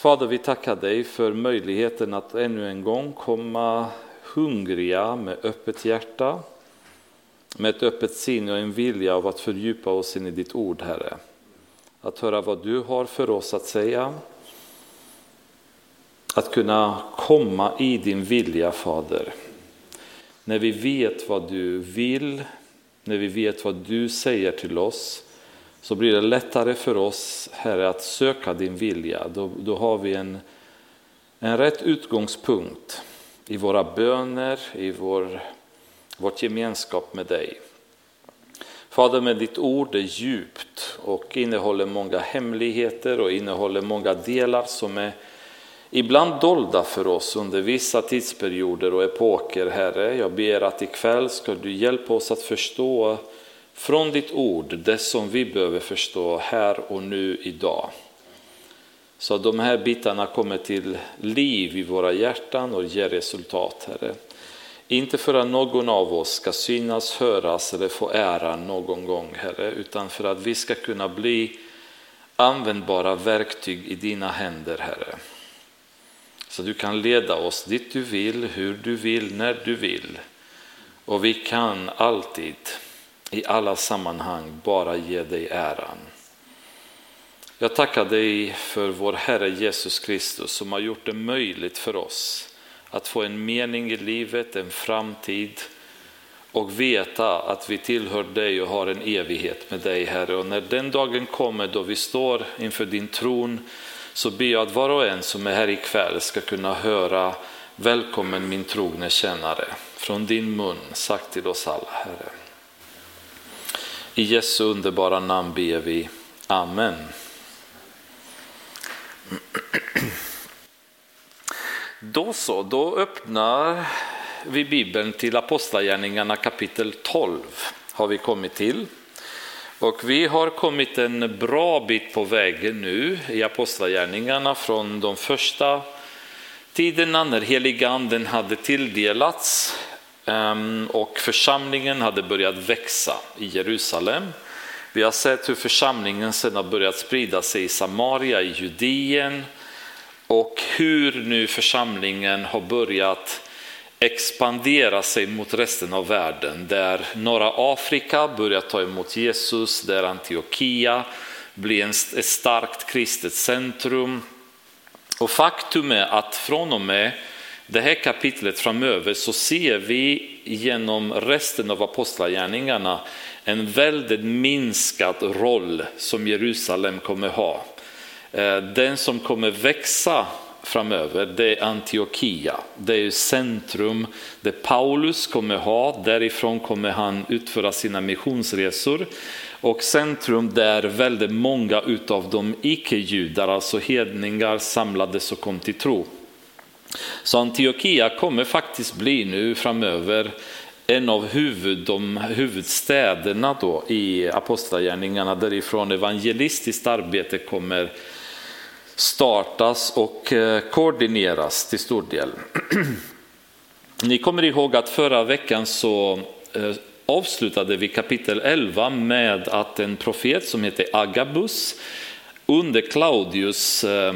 Fader, vi tackar dig för möjligheten att ännu en gång komma hungriga med öppet hjärta, med ett öppet sinne och en vilja av att fördjupa oss in i ditt ord, Herre. Att höra vad du har för oss att säga, att kunna komma i din vilja, Fader. När vi vet vad du vill, när vi vet vad du säger till oss, så blir det lättare för oss, Herre, att söka din vilja. Då, då har vi en, en rätt utgångspunkt i våra böner, i vår, vårt gemenskap med dig. Fader, med ditt ord är djupt och innehåller många hemligheter och innehåller många delar som är ibland dolda för oss under vissa tidsperioder och epoker, Herre. Jag ber att ikväll ska du hjälpa oss att förstå från ditt ord det som vi behöver förstå här och nu idag. Så att de här bitarna kommer till liv i våra hjärtan och ger resultat, Herre. Inte för att någon av oss ska synas, höras eller få ära någon gång, Herre, utan för att vi ska kunna bli användbara verktyg i dina händer, Herre. Så du kan leda oss dit du vill, hur du vill, när du vill. Och vi kan alltid, i alla sammanhang, bara ge dig äran. Jag tackar dig för vår Herre Jesus Kristus som har gjort det möjligt för oss att få en mening i livet, en framtid och veta att vi tillhör dig och har en evighet med dig Herre. Och när den dagen kommer då vi står inför din tron så ber jag att var och en som är här ikväll ska kunna höra Välkommen min trogne tjänare från din mun sagt till oss alla Herre. I Jesu underbara namn ber vi. Amen. Då så, då öppnar vi Bibeln till Apostlagärningarna kapitel 12 har vi kommit till. Och vi har kommit en bra bit på vägen nu i Apostlagärningarna från de första tiderna när heliganden hade tilldelats Ehm, och församlingen hade börjat växa i Jerusalem. Vi har sett hur församlingen sedan har börjat sprida sig i Samaria, i Judeen och hur nu församlingen har börjat expandera sig mot resten av världen där norra Afrika börjar ta emot Jesus, där Antiochia blir ett starkt kristet centrum. Och faktum är att från och med det här kapitlet framöver så ser vi genom resten av apostlagärningarna en väldigt minskad roll som Jerusalem kommer ha. Eh, den som kommer växa framöver, det är Antiochia. Det är centrum där Paulus kommer ha, därifrån kommer han utföra sina missionsresor. Och centrum där väldigt många utav de icke-judar, alltså hedningar, samlades och kom till tro. Så Antiochia kommer faktiskt bli nu framöver en av huvud, de huvudstäderna då i apostlagärningarna därifrån evangelistiskt arbete kommer startas och eh, koordineras till stor del. Ni kommer ihåg att förra veckan så eh, avslutade vi kapitel 11 med att en profet som heter Agabus under Claudius eh,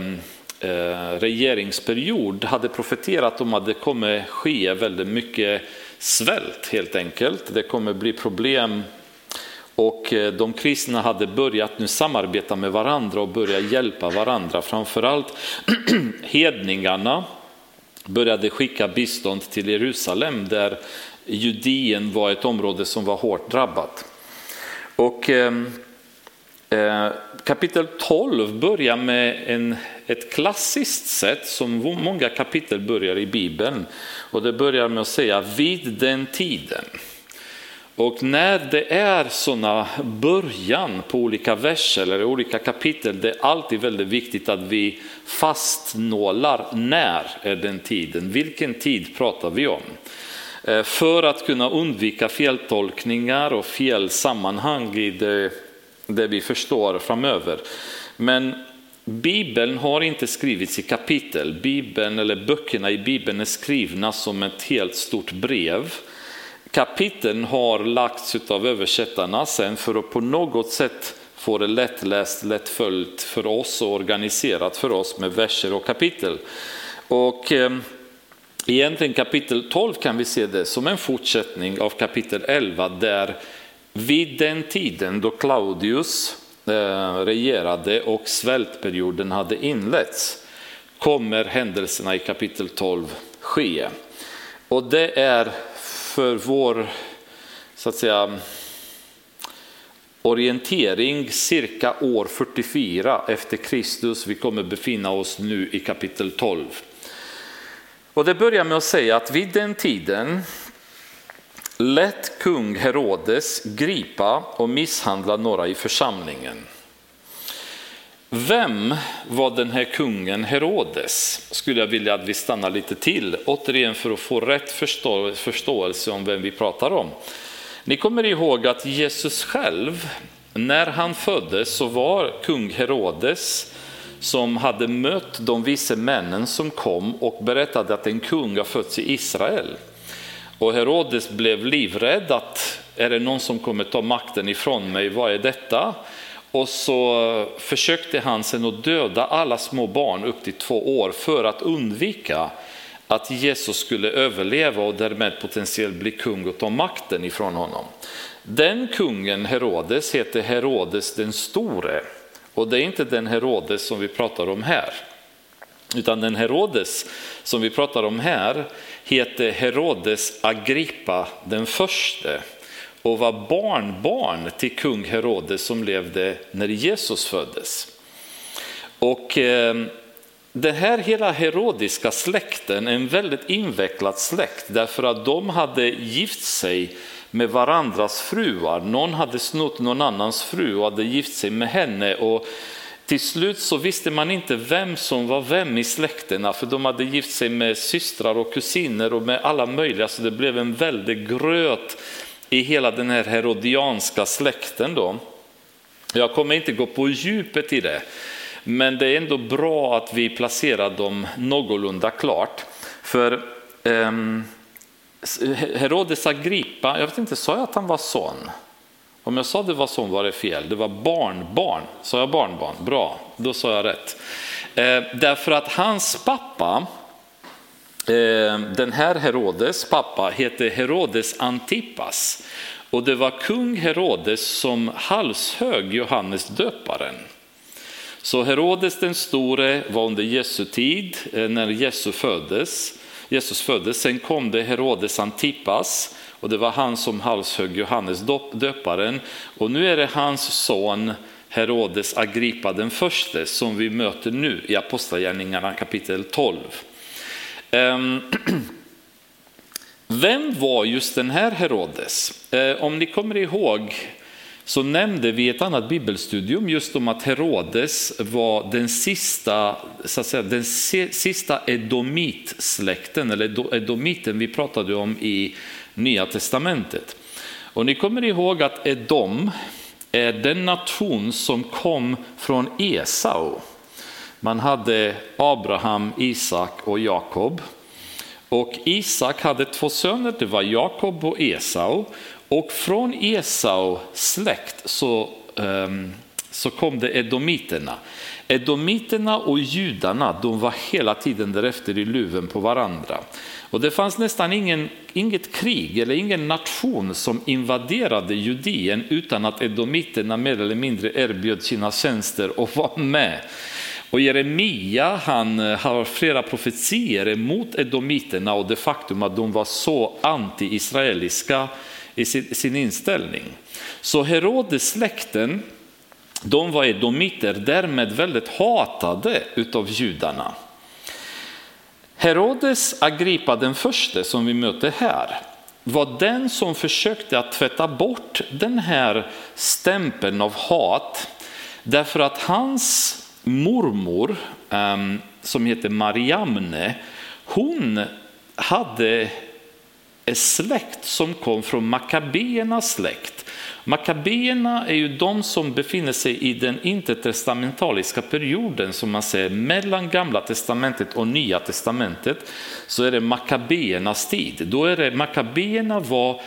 Eh, regeringsperiod hade profeterat om att det kommer ske väldigt mycket svält helt enkelt. Det kommer bli problem och eh, de kristna hade börjat nu samarbeta med varandra och börja hjälpa varandra. Framförallt hedningarna började skicka bistånd till Jerusalem där Judien var ett område som var hårt drabbat. Och, ehm, eh, kapitel 12 börjar med en, ett klassiskt sätt som många kapitel börjar i Bibeln. Och det börjar med att säga vid den tiden. Och när det är sådana början på olika verser eller olika kapitel, det är alltid väldigt viktigt att vi fastnålar när är den tiden, vilken tid pratar vi om? Eh, för att kunna undvika feltolkningar och fel sammanhang i det, det vi förstår framöver. Men Bibeln har inte skrivits i kapitel, Bibeln eller böckerna i Bibeln är skrivna som ett helt stort brev kapiteln har lagts av översättarna sen för att på något sätt få det lättläst, lättföljt för oss och organiserat för oss med verser och kapitel. Och eh, egentligen kapitel 12 kan vi se det som en fortsättning av kapitel 11 där vid den tiden då Claudius eh, regerade och svältperioden hade inletts kommer händelserna i kapitel 12 ske. Och det är för vår så att säga, orientering cirka år 44 efter Kristus. Vi kommer befinna oss nu i kapitel 12. Och det börjar med att säga att vid den tiden lät kung Herodes gripa och misshandla några i församlingen. Vem var den här kungen Herodes? Skulle jag vilja att vi stannar lite till, återigen för att få rätt förståelse om vem vi pratar om. Ni kommer ihåg att Jesus själv, när han föddes så var kung Herodes som hade mött de vise männen som kom och berättade att en kung har fötts i Israel. Och Herodes blev livrädd att är det någon som kommer ta makten ifrån mig, vad är detta? Och så försökte han sen att döda alla små barn upp till två år för att undvika att Jesus skulle överleva och därmed potentiellt bli kung och ta makten ifrån honom. Den kungen Herodes heter Herodes den store och det är inte den Herodes som vi pratar om här. Utan den Herodes som vi pratar om här heter Herodes Agrippa den förste och var barnbarn till kung Herodes som levde när Jesus föddes. Och eh, den här hela herodiska släkten är en väldigt invecklad släkt därför att de hade gift sig med varandras fruar. Någon hade snott någon annans fru och hade gift sig med henne. Och till slut så visste man inte vem som var vem i släkterna för de hade gift sig med systrar och kusiner och med alla möjliga så det blev en väldig gröt i hela den här herodianska släkten. Då. Jag kommer inte gå på djupet i det men det är ändå bra att vi placerar dem någorlunda klart. För um, Herodes Agrippa, jag vet inte, sa jag att han var son? Om jag sa det var som var det fel, det var barnbarn. Sa jag barnbarn? Bra, då sa jag rätt. Eh, därför att hans pappa, eh, den här Herodes pappa, heter Herodes Antipas. Och det var kung Herodes som halshög Johannes döparen. Så Herodes den store var under Jesu tid, eh, när Jesus föddes. Jesus föddes. Sen kom det Herodes Antipas och det var han som halshögg Johannes döparen. Och nu är det hans son Herodes Agrippa den förste som vi möter nu i Apostlagärningarna kapitel 12. Ehm, vem var just den här Herodes? Eh, om ni kommer ihåg så nämnde vi ett annat bibelstudium just om att Herodes var den sista, så att säga, den sista edomitsläkten, eller edomiten vi pratade om i Nya Testamentet. Och ni kommer ihåg att Edom är den nation som kom från Esau. Man hade Abraham, Isak och Jakob. Och Isak hade två söner, det var Jakob och Esau. Och från Esau släkt så, um, så kom det edomiterna. Edomiterna och judarna de var hela tiden därefter i luven på varandra. Och det fanns nästan ingen, inget krig eller ingen nation som invaderade Judeen utan att edomiterna mer eller mindre erbjöd sina tjänster och var med. Och Jeremia han eh, har flera profetier emot edomiterna och det faktum att de var så anti-israeliska i sin, sin inställning. Så Herodes släkten, de var edomiter, därmed väldigt hatade utav judarna. Herodes Agrippa den förste som vi möter här var den som försökte att tvätta bort den här stämpeln av hat därför att hans mormor ehm, som heter Mariamne, hon hade en släkt som kom från Makabeernas släkt. Makabéerna är ju de som befinner sig i den intertestamentaliska perioden som man säger mellan gamla testamentet och nya testamentet så är det makabéernas tid. Då är det, makabéerna var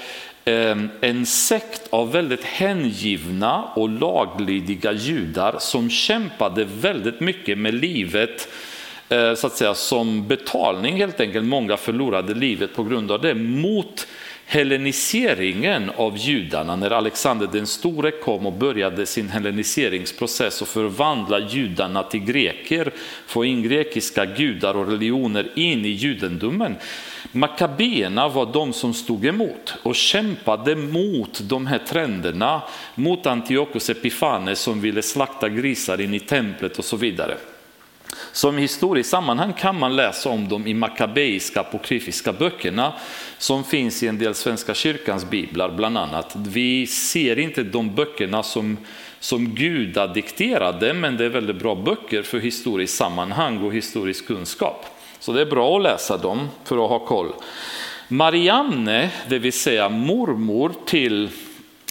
ehm, en sekt av väldigt hängivna och laglydiga judar som kämpade väldigt mycket med livet eh, så att säga, som betalning helt enkelt. Många förlorade livet på grund av det mot helleniseringen av judarna när Alexander den store kom och började sin helleniseringsprocess och förvandla judarna till greker, få in grekiska gudar och religioner in i judendomen. Makabeerna var de som stod emot och kämpade mot de här trenderna, mot Antiochus Epifanes som ville slakta grisar in i templet och så vidare. Som historiskt sammanhang kan man läsa om dem i makabeiska apokryfiska böckerna som finns i en del Svenska kyrkans biblar bland annat. Vi ser inte de böckerna som, som gudadikterade men det är väldigt bra böcker för historiskt sammanhang och historisk kunskap. Så det är bra att läsa dem för att ha koll. Marianne, det vill säga mormor till,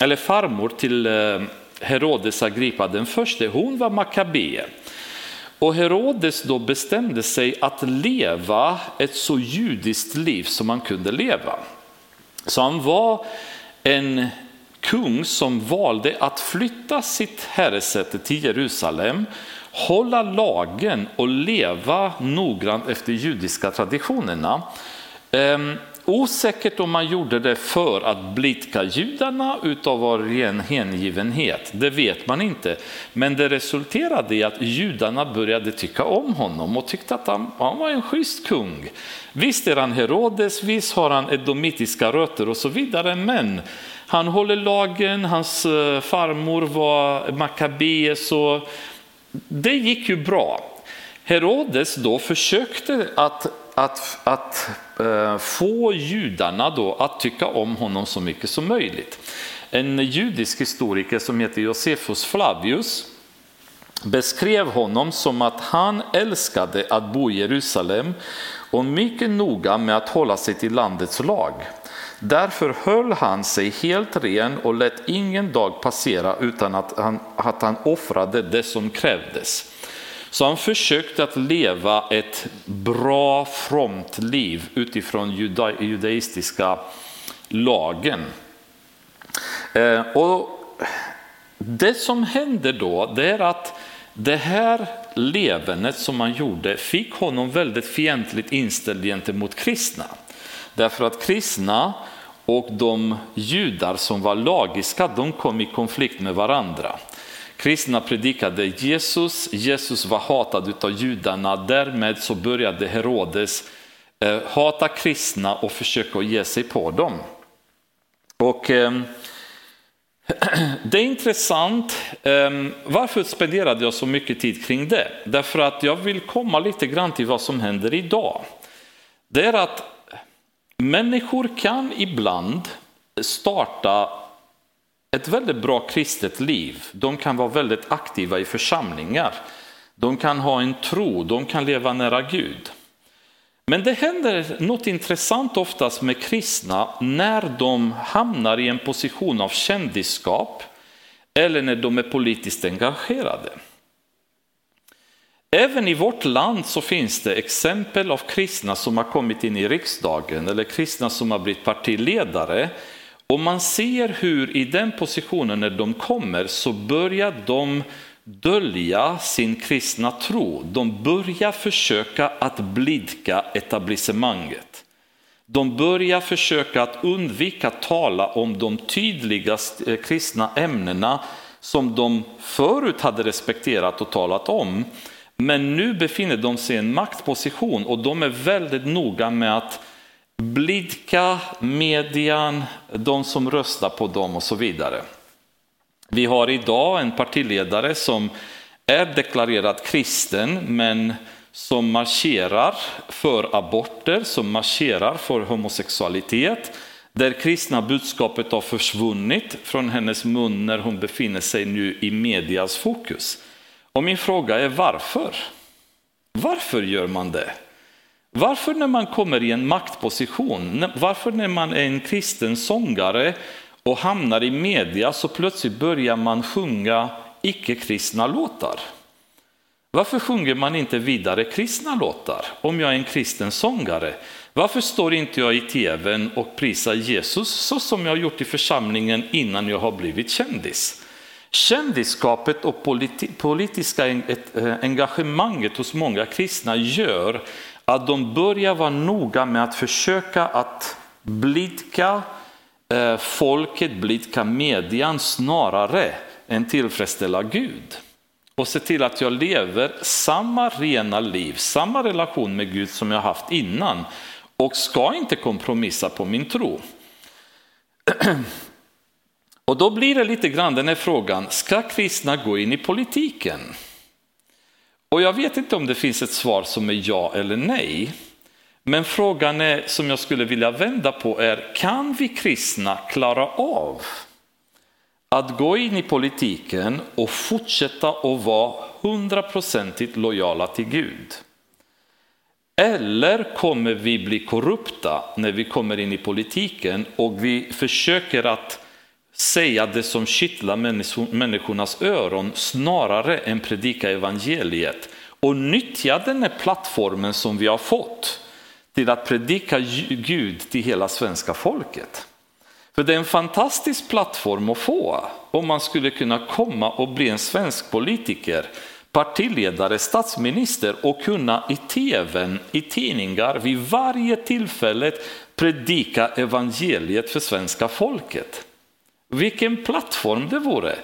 eller farmor till eh, Herodes Agrippa den första, hon var makabee. Och Herodes då bestämde sig att leva ett så judiskt liv som man kunde leva. Så han var en kung som valde att flytta sitt herresäte till Jerusalem, hålla lagen och leva noggrant efter judiska traditionerna. Ehm, Osäkert om man gjorde det för att blidka judarna utav ren hängivenhet, det vet man inte. Men det resulterade i att judarna började tycka om honom och tyckte att han, han var en schysst kung. Visst är han Herodes, visst har han edomitiska rötter och så vidare, men han håller lagen, hans eh, farmor var Makabe, så det gick ju bra. Herodes då försökte att att, att eh, få judarna då att tycka om honom så mycket som möjligt. En judisk historiker som heter Josefus Flavius beskrev honom som att han älskade att bo i Jerusalem och mycket noga med att hålla sig till landets lag. Därför höll han sig helt ren och lät ingen dag passera utan att han, att han offrade det som krävdes. Så han försökte att leva ett bra, fromt liv utifrån juda, judaistiska lagen. Eh, och det som händer då, det är att det här levernet som han gjorde fick honom väldigt fientligt inställd gentemot kristna. Därför att kristna och de judar som var lagiska, de kom i konflikt med varandra. Kristna predikade Jesus, Jesus var hatad av judarna, därmed så började Herodes eh, hata kristna och försöka ge sig på dem. Och eh, det är intressant, eh, varför spenderade jag så mycket tid kring det? Därför att jag vill komma lite grann till vad som händer idag. Det är att människor kan ibland starta ett väldigt bra kristet liv. De kan vara väldigt aktiva i församlingar. De kan ha en tro, de kan leva nära Gud. Men det händer något intressant oftast med kristna när de hamnar i en position av kändisskap eller när de är politiskt engagerade. Även i vårt land så finns det exempel av kristna som har kommit in i riksdagen eller kristna som har blivit partiledare och man ser hur i den positionen när de kommer så börjar de dölja sin kristna tro. De börjar försöka att blidka etablissemanget. De börjar försöka att undvika att tala om de tydligast eh, kristna ämnena som de förut hade respekterat och talat om. Men nu befinner de sig i en maktposition och de är väldigt noga med att blidka median, de som röstar på dem och så vidare. Vi har idag en partiledare som är deklarerad kristen men som marscherar för aborter, som marscherar för homosexualitet, där kristna budskapet har försvunnit från hennes mun när hon befinner sig nu i medias fokus. Och min fråga är varför? Varför gör man det? Varför när man kommer i en maktposition, varför när man är en kristen sångare och hamnar i media så plötsligt börjar man sjunga icke-kristna låtar? Varför sjunger man inte vidare kristna låtar om jag är en kristen sångare? Varför står inte jag i tvn och prisar Jesus så som jag har gjort i församlingen innan jag har blivit kändis? Kändisskapet och politi politiska eh, engagemanget hos många kristna gör att de börjar vara noga med att försöka att blidka eh, folket, blidka median snarare än tillfredsställa Gud. Och se till att jag lever samma rena liv, samma relation med Gud som jag haft innan och ska inte kompromissa på min tro. Och då blir det lite grann den här frågan, ska kristna gå in i politiken? Och jag vet inte om det finns ett svar som är ja eller nej. Men frågan är, som jag skulle vilja vända på är, kan vi kristna klara av att gå in i politiken och fortsätta att vara hundraprocentigt lojala till Gud? Eller kommer vi bli korrupta när vi kommer in i politiken och vi försöker att säga det som kittlar människornas öron snarare än predika evangeliet och nyttja den här plattformen som vi har fått till att predika Gud till hela svenska folket. För det är en fantastisk plattform att få om man skulle kunna komma och bli en svensk politiker, partiledare, statsminister och kunna i tv, i tidningar vid varje tillfälle predika evangeliet för svenska folket. Vilken plattform det vore.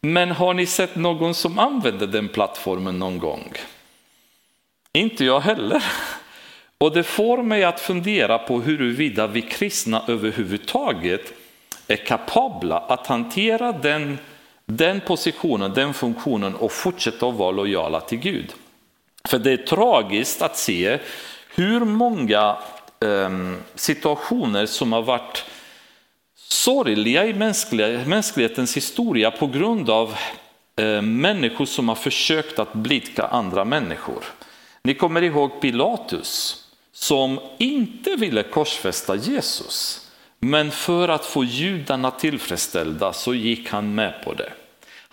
Men har ni sett någon som använder den plattformen någon gång? Inte jag heller. Och det får mig att fundera på huruvida vi kristna överhuvudtaget är kapabla att hantera den, den positionen, den funktionen och fortsätta att vara lojala till Gud. För det är tragiskt att se hur många eh, situationer som har varit sorgliga i mänsklighetens historia på grund av eh, människor som har försökt att blidka andra människor. Ni kommer ihåg Pilatus som inte ville korsfästa Jesus. Men för att få judarna tillfredsställda så gick han med på det.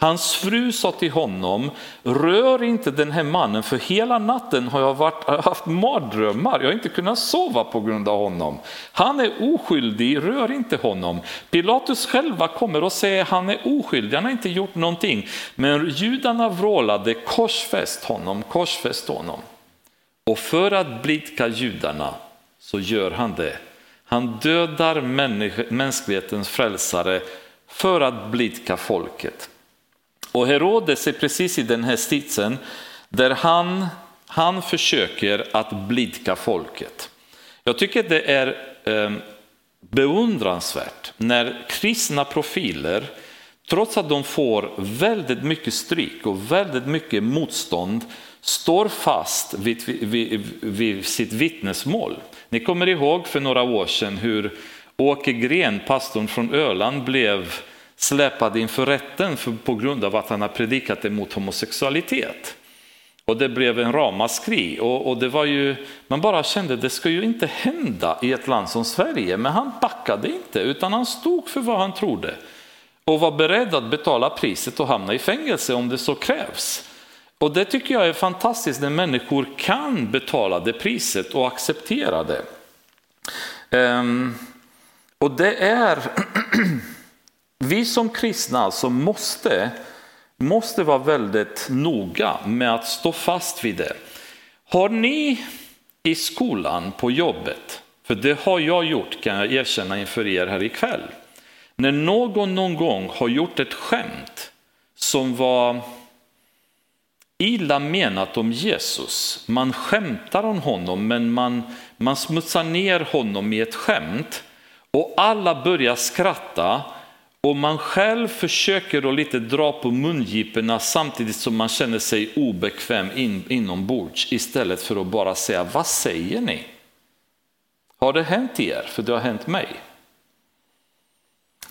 Hans fru sa till honom, rör inte den här mannen för hela natten har jag varit, haft mardrömmar, jag har inte kunnat sova på grund av honom. Han är oskyldig, rör inte honom. Pilatus själva kommer och säger han är oskyldig, han har inte gjort någonting. Men judarna vrålade korsfäst honom, korsfäst honom. Och för att blidka judarna så gör han det. Han dödar mänsklighetens frälsare för att blidka folket. Och Herodes är precis i den här sitsen där han, han försöker att blidka folket. Jag tycker det är eh, beundransvärt när kristna profiler, trots att de får väldigt mycket stryk och väldigt mycket motstånd, står fast vid, vid, vid sitt vittnesmål. Ni kommer ihåg för några år sedan hur Åke Gren, pastorn från Öland, blev släpad inför rätten för, på grund av att han har predikat emot homosexualitet. Och det blev en ramaskri och, och det var ju, man bara kände det ska ju inte hända i ett land som Sverige, men han backade inte utan han stod för vad han trodde och var beredd att betala priset och hamna i fängelse om det så krävs. Och det tycker jag är fantastiskt när människor kan betala det priset och acceptera det. Um, och det är Vi som kristna alltså måste, måste vara väldigt noga med att stå fast vid det. Har ni i skolan, på jobbet, för det har jag gjort kan jag erkänna inför er här ikväll. När någon någon gång har gjort ett skämt som var illa menat om Jesus, man skämtar om honom men man, man smutsar ner honom i ett skämt och alla börjar skratta och man själv försöker att lite dra på mungiporna samtidigt som man känner sig obekväm in, inombords istället för att bara säga vad säger ni? Har det hänt er? För det har hänt mig.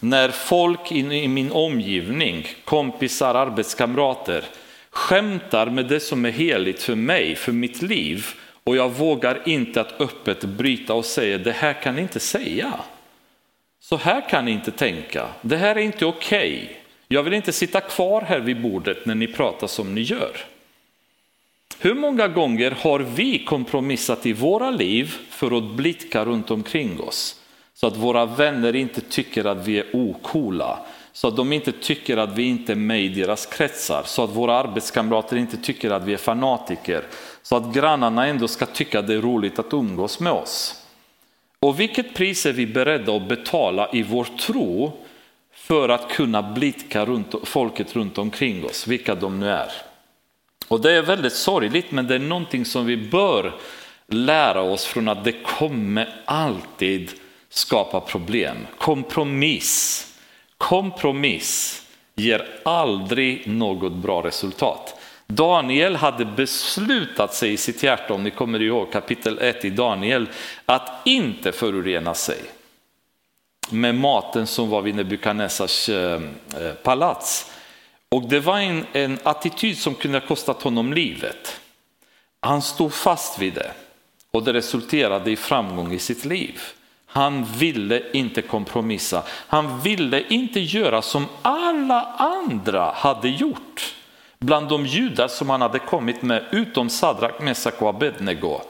När folk i min omgivning, kompisar, arbetskamrater skämtar med det som är heligt för mig, för mitt liv och jag vågar inte att öppet bryta och säga det här kan ni inte säga. Så här kan ni inte tänka, det här är inte okej. Okay. Jag vill inte sitta kvar här vid bordet när ni pratar som ni gör. Hur många gånger har vi kompromissat i våra liv för att blicka runt omkring oss? Så att våra vänner inte tycker att vi är okola, så att de inte tycker att vi inte är med i deras kretsar, så att våra arbetskamrater inte tycker att vi är fanatiker, så att grannarna ändå ska tycka att det är roligt att umgås med oss. Och vilket pris är vi beredda att betala i vår tro för att kunna blicka runt, folket runt omkring oss, vilka de nu är? Och det är väldigt sorgligt, men det är någonting som vi bör lära oss från att det kommer alltid skapa problem. Kompromiss, kompromiss ger aldrig något bra resultat. Daniel hade beslutat sig i sitt hjärta, om ni kommer ihåg kapitel 1 i Daniel, att inte förorena sig med maten som var vid Nebukadnessars eh, eh, palats. Och det var en, en attityd som kunde ha kostat honom livet. Han stod fast vid det och det resulterade i framgång i sitt liv. Han ville inte kompromissa. Han ville inte göra som alla andra hade gjort. Bland de judar som han hade kommit med, utom Sadrak, Mesak och Abednego,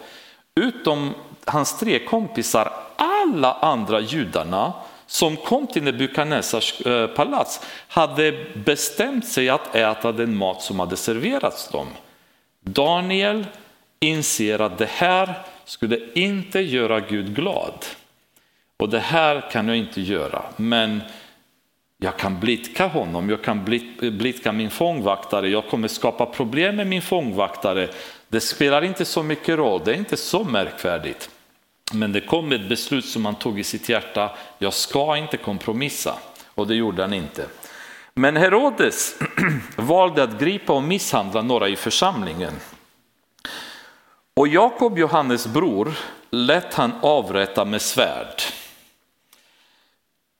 utom hans tre kompisar, alla andra judarna som kom till Nebukadnessars eh, palats hade bestämt sig att äta den mat som hade serverats dem. Daniel inser att det här skulle inte göra Gud glad. Och det här kan jag inte göra, men jag kan blidka honom, jag kan blidka min fångvaktare, jag kommer skapa problem med min fångvaktare. Det spelar inte så mycket roll, det är inte så märkvärdigt. Men det kom ett beslut som han tog i sitt hjärta, jag ska inte kompromissa. Och det gjorde han inte. Men Herodes valde att gripa och misshandla några i församlingen. Och Jakob, Johannes bror, lät han avrätta med svärd.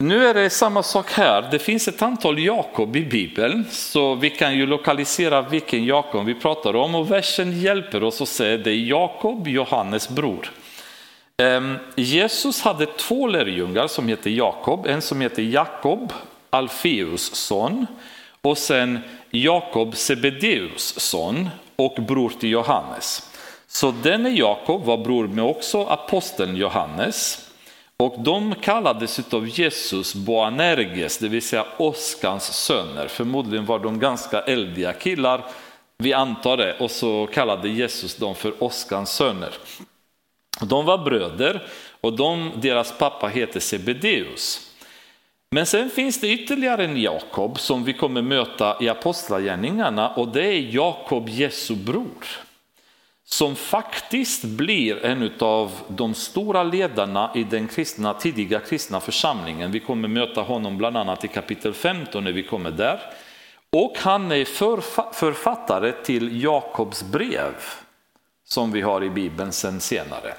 Nu är det samma sak här. Det finns ett antal Jakob i Bibeln, så vi kan ju lokalisera vilken Jakob vi pratar om och versen hjälper oss att se det är Jakob, Johannes bror. Ehm, Jesus hade två lärjungar som hette Jakob, en som hette Jakob, Alfeus son, och sen Jakob, Sebedeus son och bror till Johannes. Så denne Jakob var bror med också aposteln Johannes. Och de kallades av Jesus Boanerges, det vill säga åskans söner. Förmodligen var de ganska eldiga killar, vi antar det, och så kallade Jesus dem för åskans söner. De var bröder och de, deras pappa heter Sebedeus. Men sen finns det ytterligare en Jakob som vi kommer möta i Apostlagärningarna och det är Jakob Jesu bror som faktiskt blir en av de stora ledarna i den kristna, tidiga kristna församlingen. Vi kommer möta honom bland annat i kapitel 15 när vi kommer där. Och han är författare till Jakobs brev som vi har i Bibeln sen senare.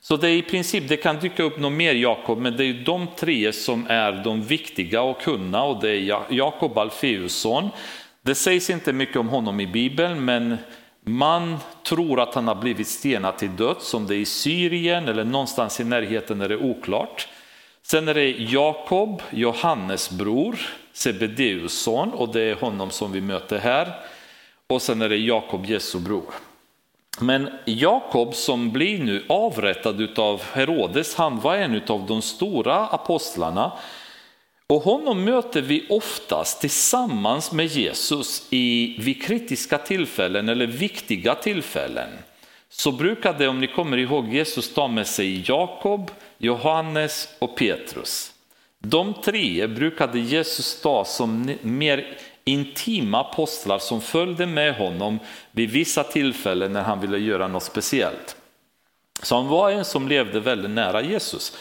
Så det är i princip, det kan dyka upp något mer Jakob, men det är de tre som är de viktiga och kunna och det är Jakob Alfeusson. Det sägs inte mycket om honom i Bibeln, men man tror att han har blivit stenad till döds, om det är i Syrien eller någonstans i närheten är det oklart. Sen är det Jakob, Johannes bror, Sebedeus son och det är honom som vi möter här. Och sen är det Jakob, Jesu bror. Men Jakob som blir nu avrättad av Herodes, han var en av de stora apostlarna och honom möter vi oftast tillsammans med Jesus i, vid kritiska tillfällen eller viktiga tillfällen. Så brukade, om ni kommer ihåg, Jesus ta med sig Jakob, Johannes och Petrus. De tre brukade Jesus ta som mer intima apostlar som följde med honom vid vissa tillfällen när han ville göra något speciellt. Så han var en som levde väldigt nära Jesus.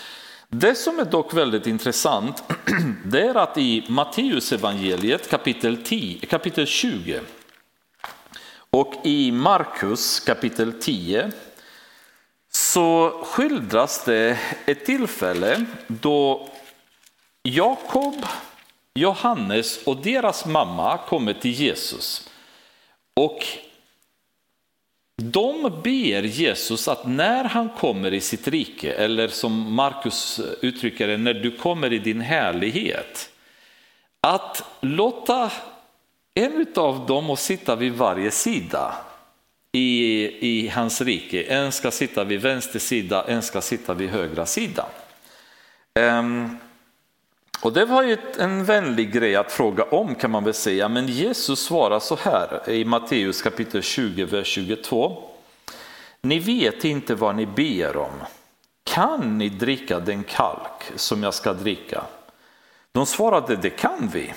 Det som är dock väldigt intressant det är att i Matteus evangeliet kapitel, 10, kapitel 20 och i Markus kapitel 10 så skildras det ett tillfälle då Jakob, Johannes och deras mamma kommer till Jesus. Och de ber Jesus att när han kommer i sitt rike, eller som Markus uttrycker det, när du kommer i din härlighet, att låta en av dem sitta vid varje sida. i, i hans rike. En ska sitta vid vänster sida, en ska sitta vid högra sida. Um, ehm, och det var ju en vänlig grej att fråga om kan man väl säga, men Jesus svarar så här i Matteus kapitel 20, vers 22. Ni vet inte vad ni ber om. Kan ni dricka den kalk som jag ska dricka? De svarade, det kan vi.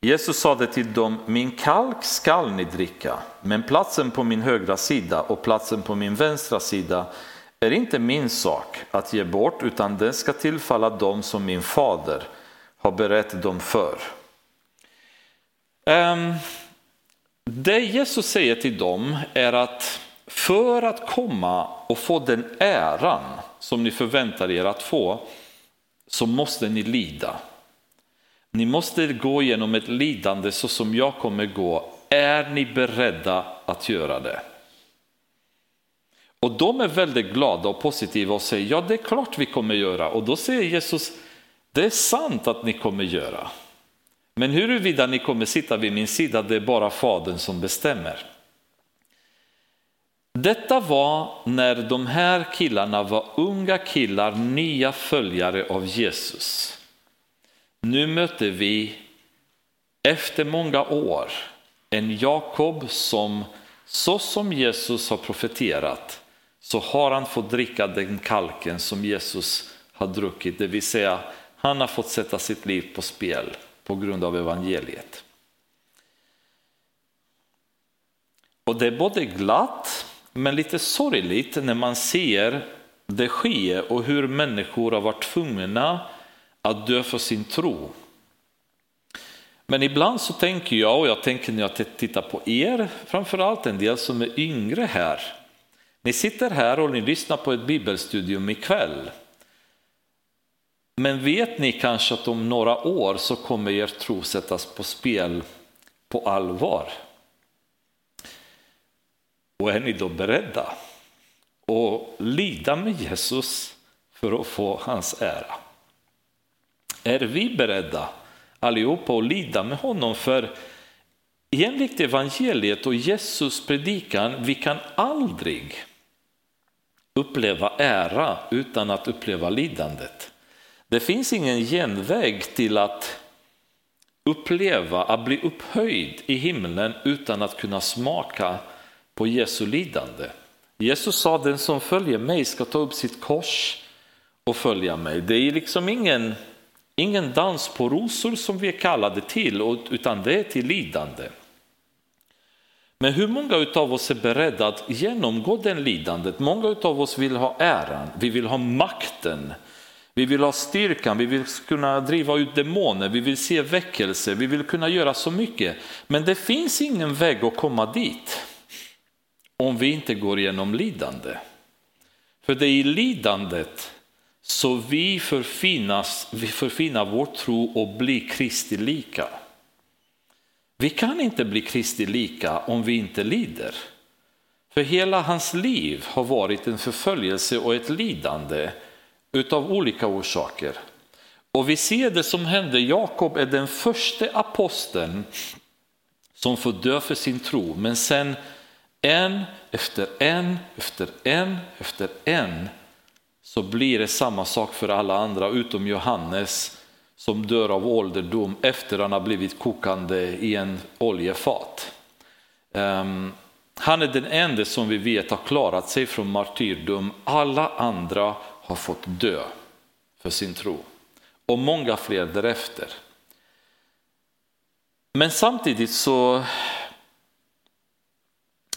Jesus sade till dem, min kalk skall ni dricka, men platsen på min högra sida och platsen på min vänstra sida är inte min sak att ge bort, utan den ska tillfalla dem som min fader har berett dem för. Ehm, det Jesus säger till dem är att för att komma och få den äran som ni förväntar er att få, så måste ni lida. Ni måste gå igenom ett lidande så som jag kommer gå. Är ni beredda att göra det? Och de är väldigt glada och positiva och säger ja det är klart vi kommer göra. Och då säger Jesus det är sant att ni kommer göra. Men huruvida ni kommer sitta vid min sida det är bara Fadern som bestämmer. Detta var när de här killarna var unga killar, nya följare av Jesus. Nu möter vi efter många år en Jakob som så som Jesus har profeterat så har han fått dricka den kalken som Jesus har druckit, det vill säga han har fått sätta sitt liv på spel på grund av evangeliet. Och det är både glatt men lite sorgligt när man ser det ske och hur människor har varit tvungna att dö för sin tro. Men ibland så tänker jag, och jag tänker när jag tittar på er, framförallt en del som är yngre här. Ni sitter här och ni lyssnar på ett bibelstudium ikväll. Men vet ni kanske att om några år så kommer er tro sättas på spel på allvar? Och är ni då beredda att lida med Jesus för att få hans ära? Är vi beredda allihopa att lida med honom? För enligt evangeliet och Jesus predikan, vi kan aldrig uppleva ära utan att uppleva lidandet. Det finns ingen genväg till att uppleva, att bli upphöjd i himlen utan att kunna smaka på Jesu lidande. Jesus sa den som följer mig ska ta upp sitt kors och följa mig. Det är liksom ingen, ingen dans på rosor som vi är kallade till utan det är till lidande. Men hur många av oss är beredda att genomgå den lidandet? Många av oss vill ha äran, vi vill ha makten, vi vill ha styrkan, vi vill kunna driva ut demoner, vi vill se väckelse, vi vill kunna göra så mycket. Men det finns ingen väg att komma dit om vi inte går igenom lidande. För det är i lidandet så vi förfinas, vi förfinar vår tro och blir Kristi lika. Vi kan inte bli Kristi lika om vi inte lider. För hela hans liv har varit en förföljelse och ett lidande utav olika orsaker. Och vi ser det som hände, Jakob är den första aposteln som får dö för sin tro, men sen en efter en efter en efter en så blir det samma sak för alla andra utom Johannes som dör av ålderdom efter att han har blivit kokande i en oljefat. Um, han är den enda som vi vet har klarat sig från martyrdom. Alla andra har fått dö för sin tro och många fler därefter. Men samtidigt så,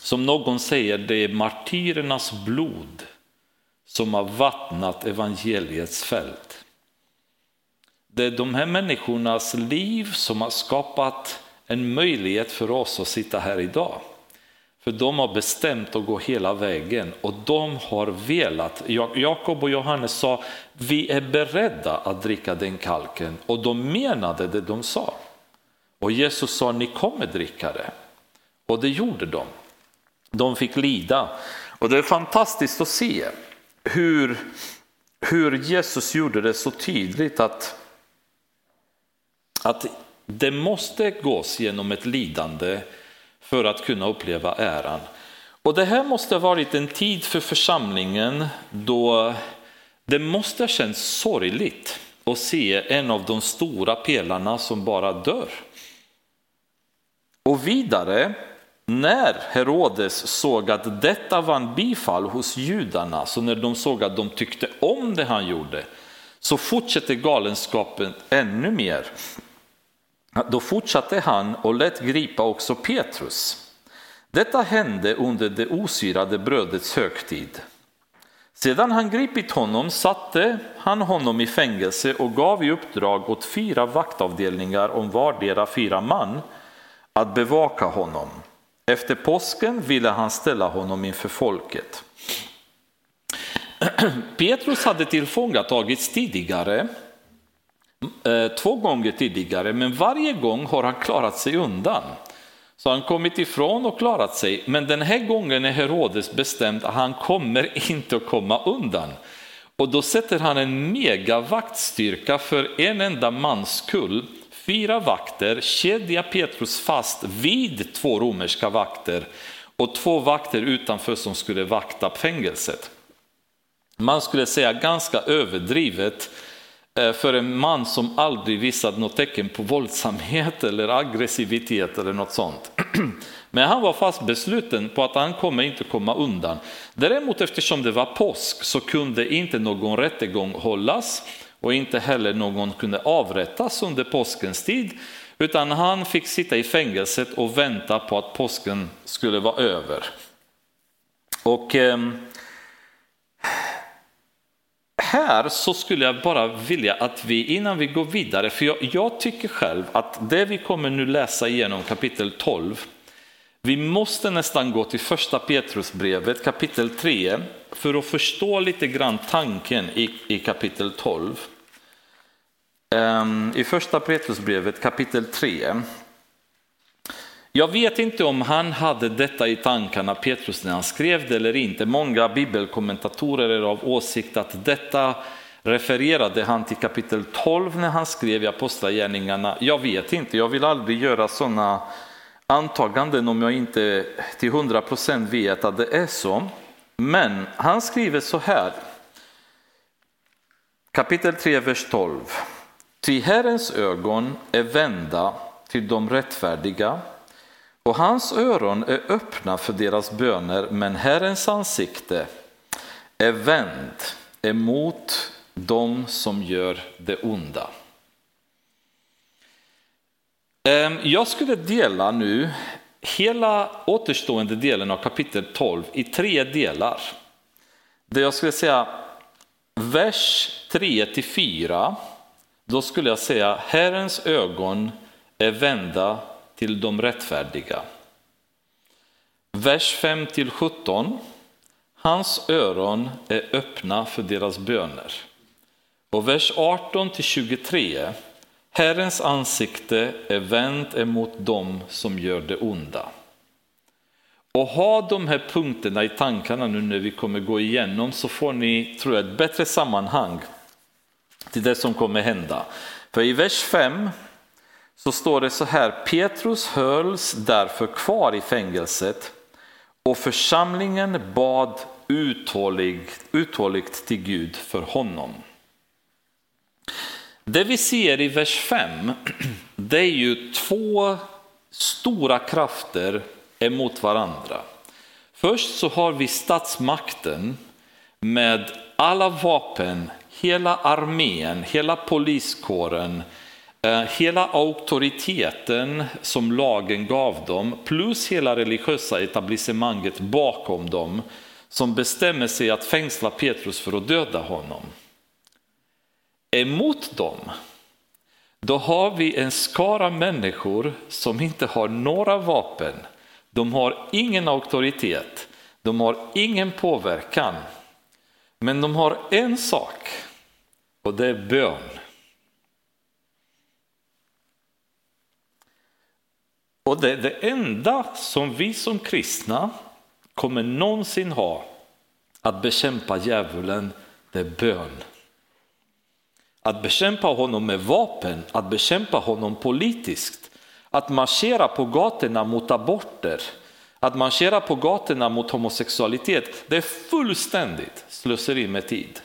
som någon säger, det är martyrernas blod som har vattnat evangeliets fält. Det är de här människornas liv som har skapat en möjlighet för oss att sitta här idag. För de har bestämt att gå hela vägen och de har velat. Jakob och Johannes sa, vi är beredda att dricka den kalken och de menade det de sa. Och Jesus sa, ni kommer dricka det. Och det gjorde de. De fick lida. Och det är fantastiskt att se hur, hur Jesus gjorde det så tydligt att, att det måste gås genom ett lidande för att kunna uppleva äran. Och det här måste ha varit en tid för församlingen då det måste ha känts sorgligt att se en av de stora pelarna som bara dör. Och vidare, när Herodes såg att detta vann bifall hos judarna, så när de såg att de tyckte om det han gjorde, så fortsätter galenskapen ännu mer. Då fortsatte han och lät gripa också Petrus. Detta hände under det osyrade brödets högtid. Sedan han gripit honom satte han honom i fängelse och gav i uppdrag åt fyra vaktavdelningar om vardera fyra man att bevaka honom. Efter påsken ville han ställa honom inför folket. Petrus hade tillfångatagits tidigare, Eh, två gånger tidigare, men varje gång har han klarat sig undan. Så han kommit ifrån och klarat sig, men den här gången är Herodes bestämd att han kommer inte att komma undan. Och då sätter han en megavaktstyrka för en enda mans skull fyra vakter kedja Petrus fast vid två romerska vakter och två vakter utanför som skulle vakta fängelset. Man skulle säga ganska överdrivet Eh, för en man som aldrig visat något tecken på våldsamhet eller aggressivitet eller något sånt. Men han var fast besluten på att han kommer inte komma undan. Däremot eftersom det var påsk så kunde inte någon rättegång hållas och inte heller någon kunde avrättas under påskens tid, utan han fick sitta i fängelset och vänta på att påsken skulle vara över. Och eh, här så skulle jag bara vilja att vi, innan vi går vidare, för jag, jag tycker själv att det vi kommer nu läsa igenom kapitel 12, vi måste nästan gå till första Petrusbrevet kapitel 3 för att förstå lite grann tanken i, i kapitel 12. Ehm, I första Petrusbrevet kapitel 3. Jag vet inte om han hade detta i tankarna, Petrus, när han skrev det eller inte. Många bibelkommentatorer är av åsikt att detta refererade han till kapitel 12 när han skrev i Apostlagärningarna. Jag vet inte, jag vill aldrig göra sådana antaganden om jag inte till 100% vet att det är så. Men han skriver så här, kapitel 3, vers 12. Ty Herrens ögon är vända till de rättfärdiga och hans öron är öppna för deras böner, men Herrens ansikte är vänt emot dem som gör det onda. Ehm, jag skulle dela nu hela återstående delen av kapitel 12 i tre delar. Det jag skulle säga vers 3 till 4 då skulle jag säga Herrens ögon är vända till de rättfärdiga. Vers 5 till 17. Hans öron är öppna för deras böner. Och vers 18 till 23. Herrens ansikte är vänt emot dem som gör det onda. Och ha de här punkterna i tankarna nu när vi kommer gå igenom så får ni, tror jag, ett bättre sammanhang till det som kommer hända. För i vers 5 så står det så här, Petrus hölls därför kvar i fängelset och församlingen bad uthålligt, uthålligt till Gud för honom. Det vi ser i vers 5, det är ju två stora krafter emot varandra. Först så har vi statsmakten med alla vapen hela armén, hela poliskåren, Eh, hela auktoriteten som lagen gav dem, plus hela religiösa etablissemanget bakom dem, som bestämmer sig att fängsla Petrus för att döda honom. Emot dem, då har vi en skara människor som inte har några vapen, de har ingen auktoritet, de har ingen påverkan. Men de har en sak och det är bön. Och det är det enda som vi som kristna kommer någonsin ha att bekämpa djävulen, det är bön. Att bekämpa honom med vapen, att bekämpa honom politiskt, att marschera på gatorna mot aborter, Att marschera på gatorna mot homosexualitet, det är fullständigt slöseri med tid.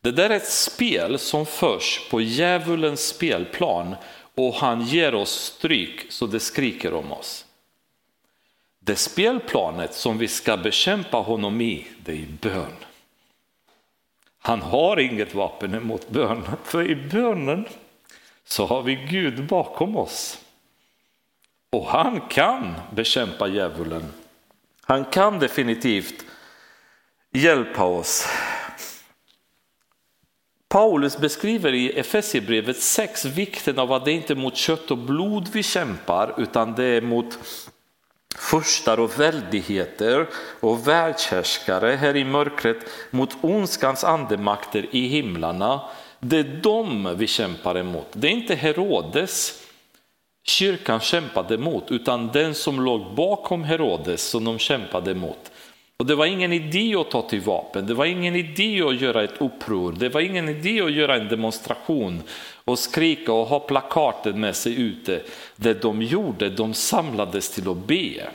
Det där är ett spel som förs på djävulens spelplan och han ger oss stryk så det skriker om oss. Det spelplanet som vi ska bekämpa honom i, det är bön. Han har inget vapen emot bön, för i bönen så har vi Gud bakom oss. Och han kan bekämpa djävulen. Han kan definitivt hjälpa oss. Paulus beskriver i Efesierbrevet 6 vikten av att det inte är mot kött och blod vi kämpar utan det är mot furstar och väldigheter och världshärskare här i mörkret mot ondskans andemakter i himlarna. Det är dem vi kämpar emot. Det är inte Herodes kyrkan kämpade mot utan den som låg bakom Herodes som de kämpade emot. Och det var ingen idé att ta till vapen, det var ingen idé att göra ett uppror, det var ingen idé att göra en demonstration och skrika och ha plakaten med sig ute. Det de gjorde, de samlades till att be.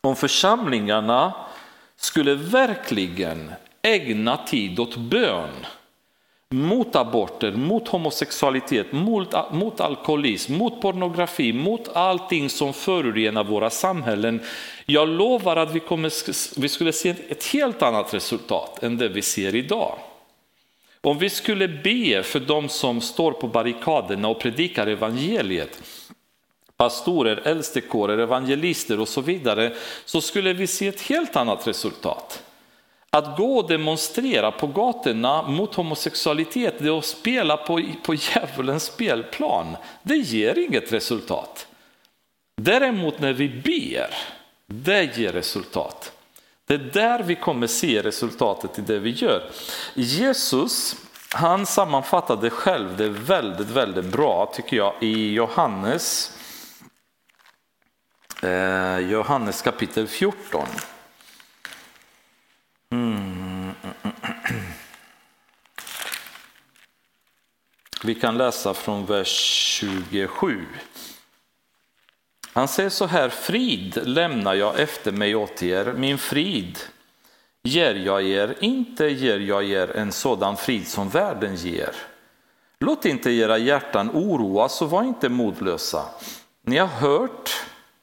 Om församlingarna skulle verkligen ägna tid åt bön mot aborter, mot homosexualitet, mot, mot alkoholism, mot pornografi, mot allting som förorenar våra samhällen. Jag lovar att vi, kommer, vi skulle se ett helt annat resultat än det vi ser idag. Om vi skulle be för de som står på barrikaderna och predikar evangeliet, pastorer, äldstekårer, evangelister och så vidare, så skulle vi se ett helt annat resultat. Att gå och demonstrera på gatorna mot homosexualitet, det är att spela på, på djävulens spelplan. Det ger inget resultat. Däremot när vi ber, det ger resultat. Det är där vi kommer se resultatet i det vi gör. Jesus, han sammanfattade själv det väldigt, väldigt bra tycker jag i Johannes, eh, Johannes kapitel 14. Vi kan läsa från vers 27. Han säger så här, frid lämnar jag efter mig åt er, min frid ger jag er, inte ger jag er en sådan frid som världen ger. Låt inte era hjärtan oroas och var inte modlösa. Ni har hört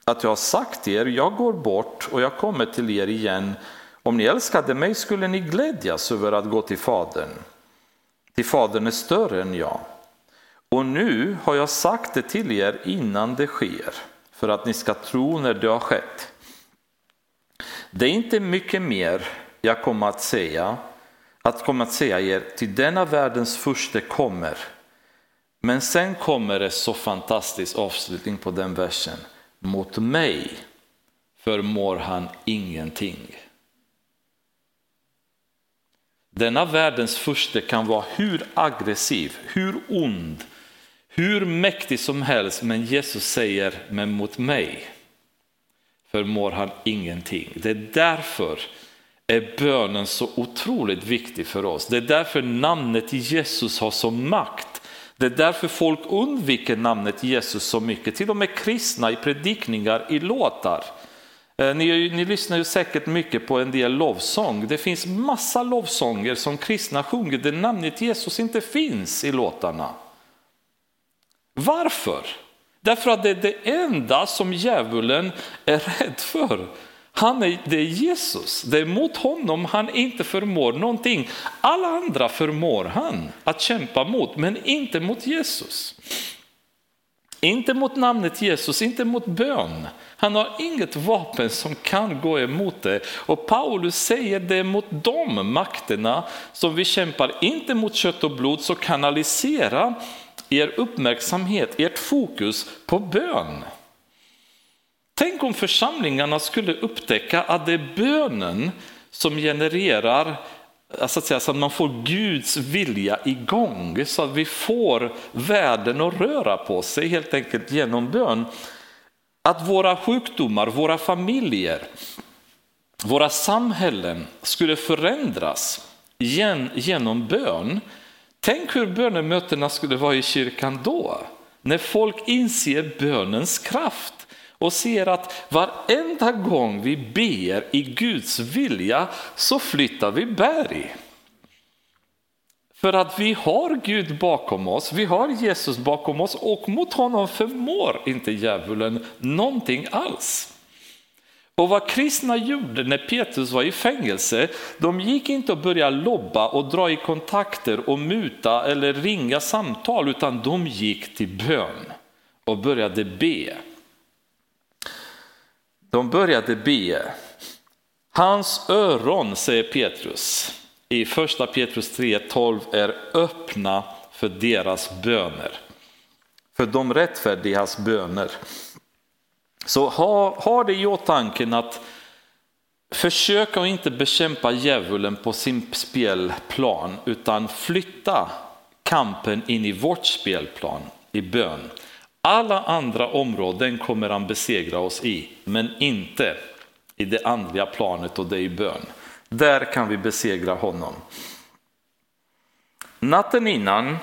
att jag har sagt er, jag går bort och jag kommer till er igen. Om ni älskade mig skulle ni glädjas över att gå till Fadern. Till Fadern är större än jag. Och nu har jag sagt det till er innan det sker, för att ni ska tro när det har skett. Det är inte mycket mer jag kommer att säga, att komma att säga er, till denna världens första kommer. Men sen kommer det så fantastisk avslutning på den versen. Mot mig förmår han ingenting. Denna världens furste kan vara hur aggressiv, hur ond, hur mäktig som helst, men Jesus säger, men mot mig förmår han ingenting. Det är därför är bönen så otroligt viktig för oss. Det är därför namnet Jesus har så makt. Det är därför folk undviker namnet Jesus så mycket, till och med kristna i predikningar, i låtar. Eh, ni, ni, lyssnar ju säkert mycket på en del lovsång. Det finns massa lovsånger som kristna sjunger där namnet Jesus inte finns i låtarna. Varför? Därför att det är det enda som djävulen är rädd för. Han är, det är Jesus, det är mot honom han inte förmår någonting. Alla andra förmår han att kämpa mot, men inte mot Jesus. Inte mot namnet Jesus, inte mot bön. Han har inget vapen som kan gå emot det. Och Paulus säger det mot de makterna som vi kämpar, inte mot kött och blod, så kanalisera er uppmärksamhet, ert fokus på bön. Tänk om församlingarna skulle upptäcka att det är bönen som genererar så att säga, så att man får Guds vilja igång så att vi får världen att röra på sig helt enkelt genom bön. Att våra sjukdomar, våra familjer, våra samhällen skulle förändras genom bön. Tänk hur bönemötena skulle vara i kyrkan då, när folk inser bönens kraft och ser att varenda gång vi ber i Guds vilja så flyttar vi berg. För att vi har Gud bakom oss, vi har Jesus bakom oss och mot honom förmår inte djävulen någonting alls. Och vad kristna gjorde när Petrus var i fängelse, de gick inte och började lobba och dra i kontakter och muta eller ringa samtal, utan de gick till bön och började be. De började be. Hans öron, säger Petrus, i första Petrus 3.12 är öppna för deras böner. För de rättfärdigas böner. Så ha, ha det i åtanke att försöka att inte bekämpa djävulen på sin spelplan utan flytta kampen in i vårt spelplan i bön. Alla andra områden kommer han besegra oss i, men inte i det andliga planet och det i bön. Där kan vi besegra honom. Natten innan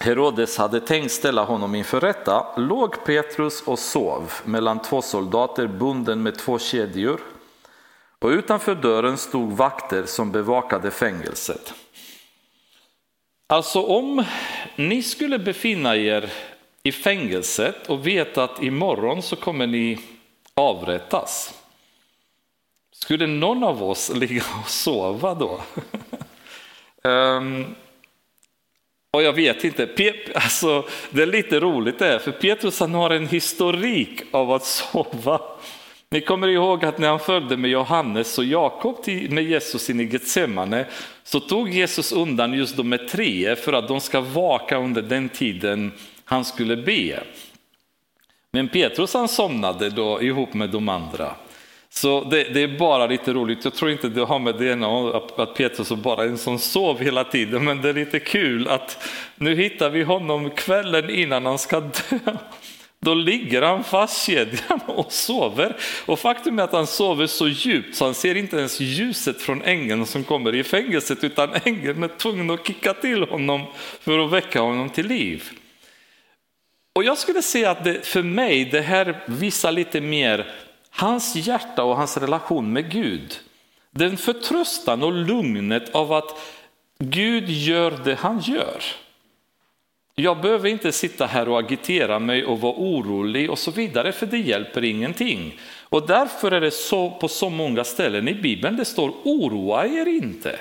Herodes hade tänkt ställa honom inför rätta låg Petrus och sov mellan två soldater bunden med två kedjor och utanför dörren stod vakter som bevakade fängelset. Alltså om ni skulle befinna er i fängelset och vet att imorgon så kommer ni avrättas. Skulle någon av oss ligga och sova då? um, Och jag vet inte, alltså, det är lite roligt det här, för Petrus han har en historik av att sova. Ni kommer ihåg att när han följde med Johannes och Jakob med Jesus in i Getsemane så tog Jesus undan just de med tre för att de ska vaka under den tiden han skulle be. Men Petrus han somnade då ihop med de andra. Så det, det, är bara lite roligt, jag tror inte det har med det att, att Petrus är bara en som sov hela tiden, men det är lite kul att nu hittar vi honom kvällen innan han ska dö. Då ligger han fastkedjad och sover. Och faktum är att han sover så djupt så han ser inte ens ljuset från ängeln som kommer i fängelset, utan ängeln är tvungen att kicka till honom för att väcka honom till liv. Och jag skulle säga att det, för mig, det här visar lite mer Hans hjärta och hans relation med Gud. Den förtröstan och lugnet av att Gud gör det han gör. Jag behöver inte sitta här och agitera mig och vara orolig och så vidare, för det hjälper ingenting. Och därför är det så på så många ställen i Bibeln det står oroa er inte.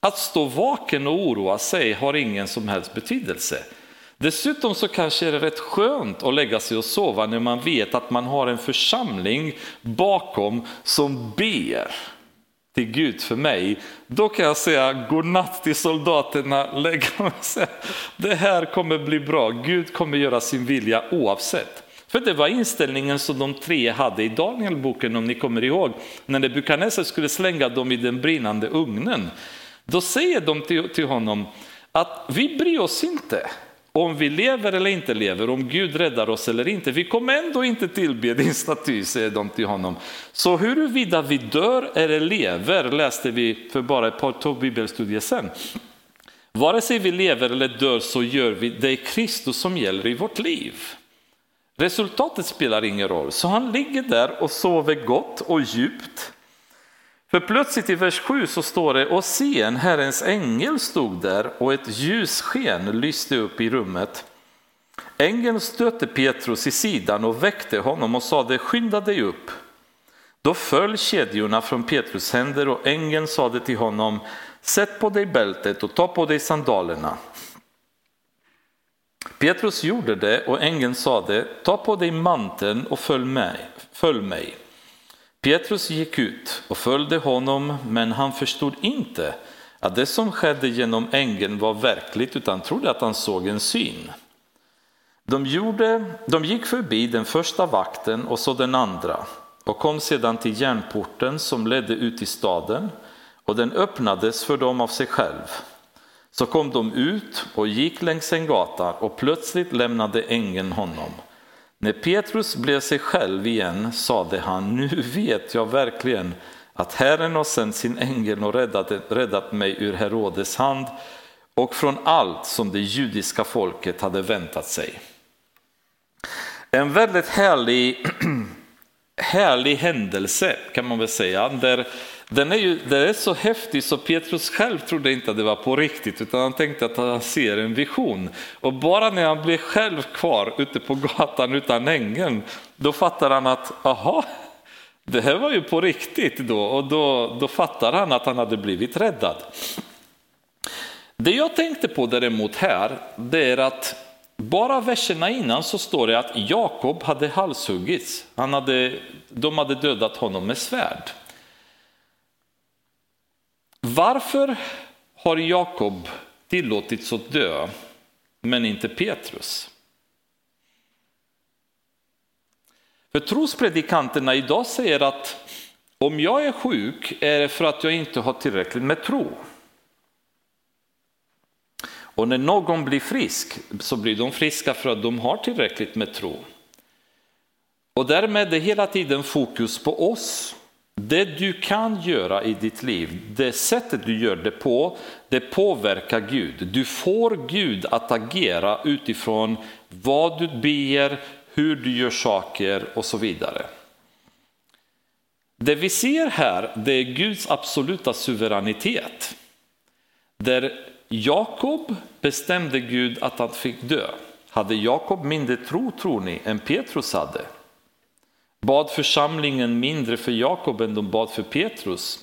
Att stå vaken och oroa sig har ingen som helst betydelse. Dessutom så kanske är det rätt skönt att lägga sig och sova när man vet att man har en församling bakom som ber till Gud för mig. Då kan jag säga godnatt till soldaterna, lägga mig och säga det här kommer bli bra, Gud kommer göra sin vilja oavsett. För det var inställningen som de tre hade i Danielboken om ni kommer ihåg, när Nebukadnessar skulle slänga dem i den brinnande ugnen. Då säger de till, till honom att vi bryr oss inte om vi lever eller inte lever, om Gud räddar oss eller inte. Vi kommer ändå inte tillbe din staty, säger de till honom. Så huruvida vi dör eller lever läste vi för bara ett par två bibelstudier sedan. Vare sig vi lever eller dör så gör vi det är Kristus som gäller i vårt liv. Resultatet spelar ingen roll, så han ligger där och sover gott och djupt. För plötsligt i vers 7 så står det, och se en Herrens ängel stod där och ett ljussken lyste upp i rummet. Ängeln stötte Petrus i sidan och väckte honom och sade, skynda dig upp. Då föll kedjorna från Petrus händer och ängeln sade till honom, sätt på dig bältet och ta på dig sandalerna. Petrus gjorde det och ängeln sade, ta på dig manteln och följ mig. Följ mig. Petrus gick ut och följde honom, men han förstod inte att det som skedde genom ängeln var verkligt, utan trodde att han såg en syn. De, gjorde, de gick förbi den första vakten och så den andra och kom sedan till järnporten som ledde ut i staden och den öppnades för dem av sig själv. Så kom de ut och gick längs en gata och plötsligt lämnade ängeln honom. När Petrus blev sig själv igen sade han, nu vet jag verkligen att Herren har sänt sin ängel och räddat, räddat mig ur Herodes hand och från allt som det judiska folket hade väntat sig. En väldigt härlig, härlig händelse kan man väl säga. Där, den är, ju, den är så häftig så Petrus själv trodde inte att det var på riktigt utan han tänkte att han ser en vision. Och bara när han blev själv kvar ute på gatan utan ängeln då fattar han att aha, det här var ju på riktigt då och då, då fattar han att han hade blivit räddad. Det jag tänkte på däremot här, det är att bara verserna innan så står det att Jakob hade halshuggits. Han hade, de hade dödat honom med svärd. Varför har Jakob tillåtits att dö, men inte Petrus? För trospredikanterna idag säger att om jag är sjuk är det för att jag inte har tillräckligt med tro. Och när någon blir frisk så blir de friska för att de har tillräckligt med tro. Och därmed är det hela tiden fokus på oss. Det du kan göra i ditt liv, det sättet du gör det på, det påverkar Gud. Du får Gud att agera utifrån vad du ber, hur du gör saker och så vidare. Det vi ser här det är Guds absoluta suveränitet. Där Jakob bestämde Gud att han fick dö. Hade Jakob mindre tro, tror ni, än Petrus hade? Bad församlingen mindre för Jakob än de bad för Petrus?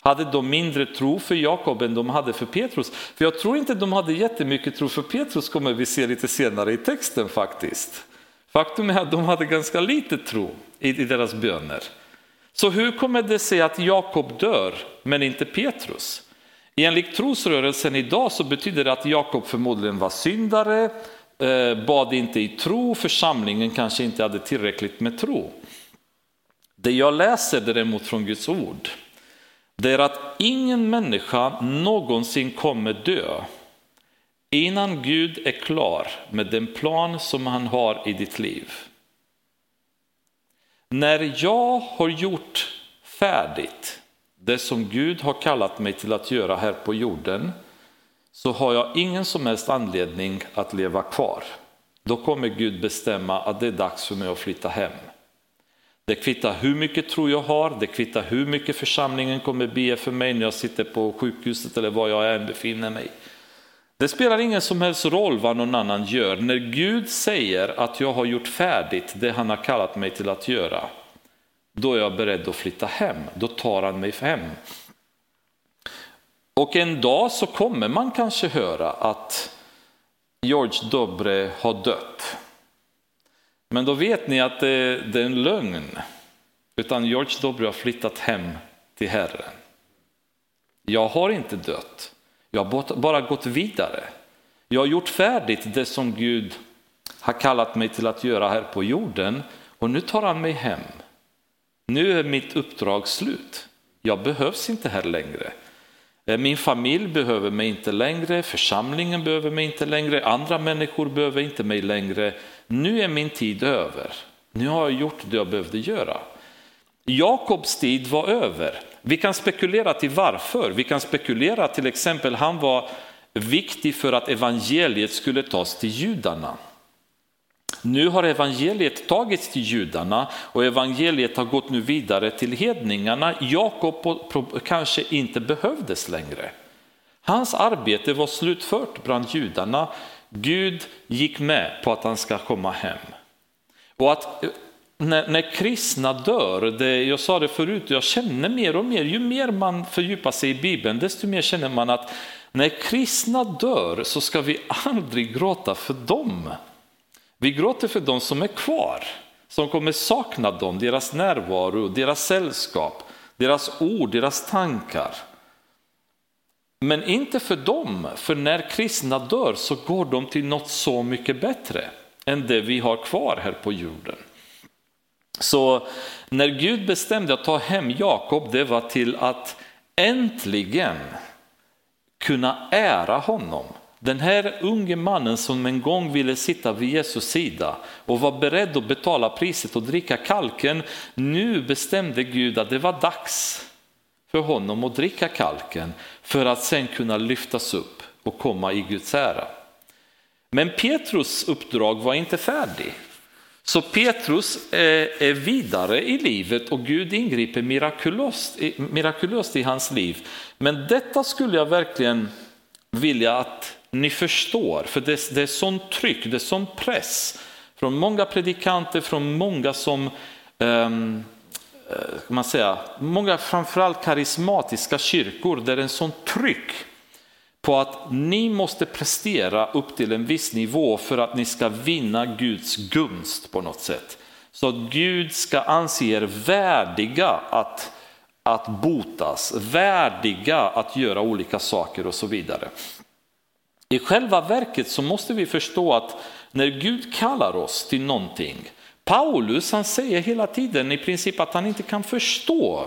Hade de mindre tro för Jakob än de hade för Petrus? För jag tror inte de hade jättemycket tro för Petrus, kommer vi se lite senare i texten faktiskt. Faktum är att de hade ganska lite tro i deras böner. Så hur kommer det sig att Jakob dör men inte Petrus? Enligt trosrörelsen idag så betyder det att Jakob förmodligen var syndare, eh, bad inte i tro, församlingen kanske inte hade tillräckligt med tro. Det jag läser däremot från Guds ord, det är att ingen människa någonsin kommer dö innan Gud är klar med den plan som han har i ditt liv. När jag har gjort färdigt det som Gud har kallat mig till att göra här på jorden så har jag ingen som helst anledning att leva kvar. Då kommer Gud bestämma att det är dags för mig att flytta hem. Det kvittar hur mycket tro jag har, det kvittar hur mycket församlingen kommer be för mig när jag sitter på sjukhuset eller var jag än befinner mig. Det spelar ingen som helst roll vad någon annan gör. När Gud säger att jag har gjort färdigt det han har kallat mig till att göra, då är jag beredd att flytta hem. Då tar han mig hem. Och en dag så kommer man kanske höra att George Dobre har dött. Men då vet ni att det, det är en lögn. Utan George Dobre har flyttat hem till Herren. Jag har inte dött. Jag har bara gått vidare. Jag har gjort färdigt det som Gud har kallat mig till att göra här på jorden och nu tar han mig hem. Nu är mitt uppdrag slut. Jag behövs inte här längre. Eh, min familj behöver mig inte längre, församlingen behöver mig inte längre, andra människor behöver inte mig längre. Nu är min tid över. Nu har jag gjort det jag behövde göra. Jakobs tid var över. Vi kan spekulera till varför. Vi kan spekulera till exempel han var viktig för att evangeliet skulle tas till judarna. Nu har evangeliet tagits till judarna och evangeliet har gått nu vidare till hedningarna. Jakob kanske inte behövdes längre. Hans arbete var slutfört bland judarna. Gud gick med på att han ska komma hem. Och att eh, när, när kristna dör, det, jag sa det förut, jag känner mer och mer, ju mer man fördjupar sig i Bibeln, desto mer känner man att när kristna dör så ska vi aldrig gråta för dem. Vi gråter för dem som är kvar, som kommer sakna dem, deras närvaro, deras sällskap, deras ord, deras tankar. Men inte för dem, för när kristna dör så går de till något så mycket bättre än det vi har kvar här på jorden. Så när Gud bestämde att ta hem Jakob, det var till att äntligen kunna ära honom den här unge mannen som en gång ville sitta vid Jesus sida och var beredd att betala priset och dricka kalken, nu bestämde Gud att det var dags för honom att dricka kalken för att sen kunna lyftas upp och komma i Guds ära. Men Petrus uppdrag var inte färdig. Så Petrus eh, är vidare i livet och Gud ingriper mirakulöst, mirakulöst i hans liv. Men detta skulle jag verkligen vilja att ni förstår, för det, det är sånt tryck, det är sån press från många predikanter, från många som um, man säga, många framförallt karismatiska kyrkor där det är en sån tryck på att ni måste prestera upp till en viss nivå för att ni ska vinna Guds gunst på något sätt. Så att Gud ska anse er värdiga att, att botas, värdiga att göra olika saker och så vidare. I själva verket så måste vi förstå att när Gud kallar oss till någonting, Paulus han säger hela tiden i princip att han inte kan förstå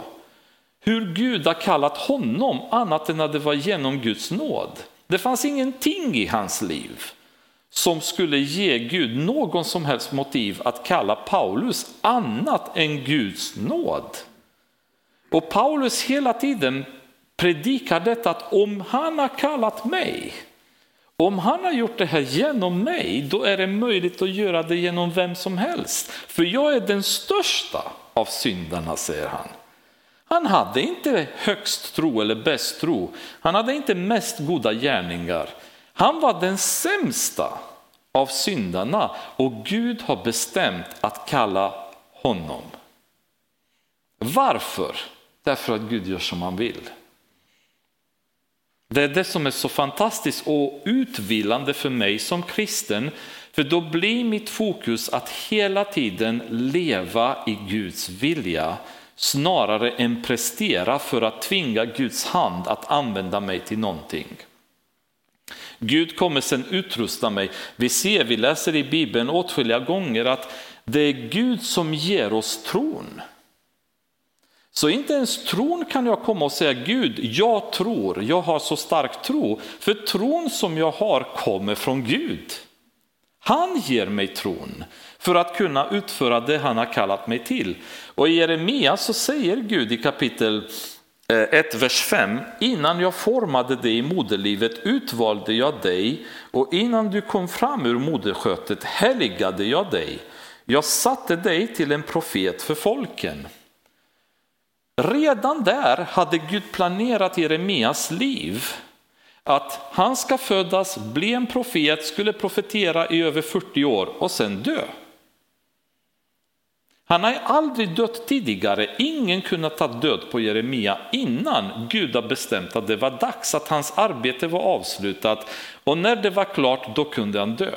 hur Gud har kallat honom annat än att det var genom Guds nåd. Det fanns ingenting i hans liv som skulle ge Gud någon som helst motiv att kalla Paulus annat än Guds nåd. Och Paulus hela tiden predikar detta att om han har kallat mig, om han har gjort det här genom mig, då är det möjligt att göra det genom vem som helst. För jag är den största av syndarna, säger han. Han hade inte högst tro eller bäst tro. Han hade inte mest goda gärningar. Han var den sämsta av syndarna och Gud har bestämt att kalla honom. Varför? Därför att Gud gör som han vill. Det är det som är så fantastiskt och utvilande för mig som kristen, för då blir mitt fokus att hela tiden leva i Guds vilja snarare än prestera för att tvinga Guds hand att använda mig till någonting. Gud kommer sen utrusta mig. Vi ser, vi läser i Bibeln åtskilliga gånger att det är Gud som ger oss tron. Så inte ens tron kan jag komma och säga Gud, jag tror, jag har så stark tro. För tron som jag har kommer från Gud. Han ger mig tron för att kunna utföra det han har kallat mig till. Och i Jeremia så säger Gud i kapitel eh, 1, vers 5. Innan jag formade dig i moderlivet utvalde jag dig och innan du kom fram ur moderskötet helgade jag dig. Jag satte dig till en profet för folken. Redan där hade Gud planerat Jeremias liv att han ska födas, bli en profet, skulle profetera i över 40 år och sen dö. Han har aldrig dött tidigare, ingen kunde ta död på Jeremia innan Gud har bestämt att det var dags, att hans arbete var avslutat och när det var klart då kunde han dö.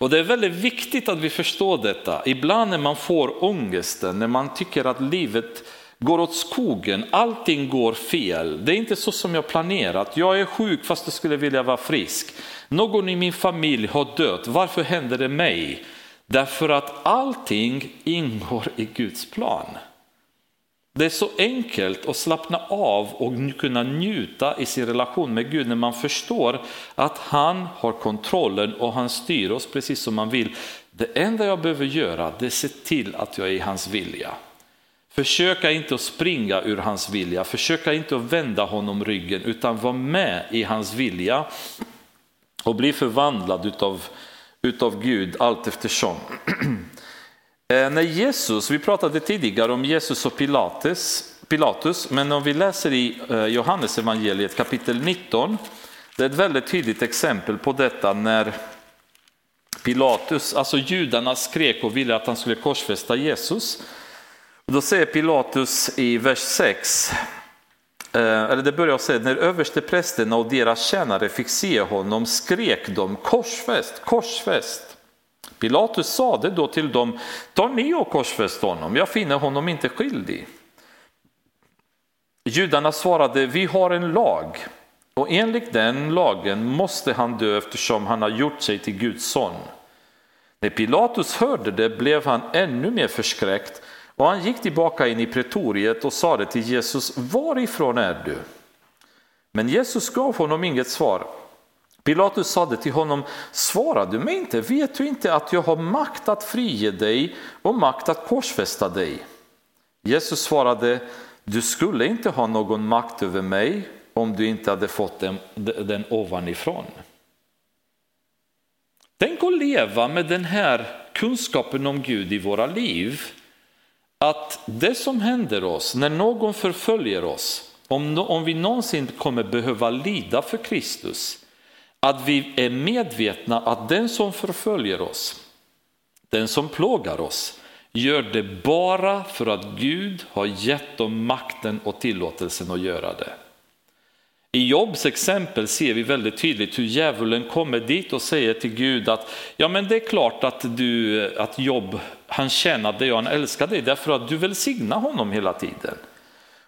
Och Det är väldigt viktigt att vi förstår detta. Ibland när man får ångesten, när man tycker att livet går åt skogen, allting går fel. Det är inte så som jag planerat. Jag är sjuk fast jag skulle vilja vara frisk. Någon i min familj har dött, varför händer det mig? Därför att allting ingår i Guds plan. Det är så enkelt att slappna av och kunna njuta i sin relation med Gud när man förstår att han har kontrollen och han styr oss precis som man vill. Det enda jag behöver göra det är att se till att jag är i hans vilja. Försöka inte att springa ur hans vilja, försöka inte att vända honom ryggen utan var med i hans vilja och bli förvandlad utav utav Gud allt eftersom. Eh, när Jesus, vi pratade tidigare om Jesus och Pilatus, Pilatus, men om vi läser i eh, Johannes evangeliet kapitel 19, det är ett väldigt tydligt exempel på detta när Pilatus, alltså judarna skrek och ville att han skulle korsfästa Jesus. då säger Pilatus i vers 6, eh, eller det börjar säga, när översteprästerna och deras tjänare fick se honom skrek de korsfäst, korsfäst. Pilatus sade då till dem, ta ni och korsfäst honom, jag finner honom inte skyldig. Judarna svarade, vi har en lag och enligt den lagen måste han dö eftersom han har gjort sig till Guds son. När Pilatus hörde det blev han ännu mer förskräckt och han gick tillbaka in i pretoriet och sade till Jesus, varifrån är du? Men Jesus gav honom inget svar. Pilatus sade till honom, svarar du mig inte? Vet du inte att jag har makt att frige dig och makt att korsfästa dig? Jesus svarade, du skulle inte ha någon makt över mig om du inte hade fått den, den ovanifrån. Tänk att leva med den här kunskapen om Gud i våra liv, att det som händer oss när någon förföljer oss, om, om vi någonsin kommer behöva lida för Kristus, att vi är medvetna att den som förföljer oss, den som plågar oss, gör det bara för att Gud har gett dem makten och tillåtelsen att göra det. I Jobs exempel ser vi väldigt tydligt hur djävulen kommer dit och säger till Gud att ja men det är klart att, du, att Job, han tjänar dig och han älskar dig därför att du välsignar honom hela tiden.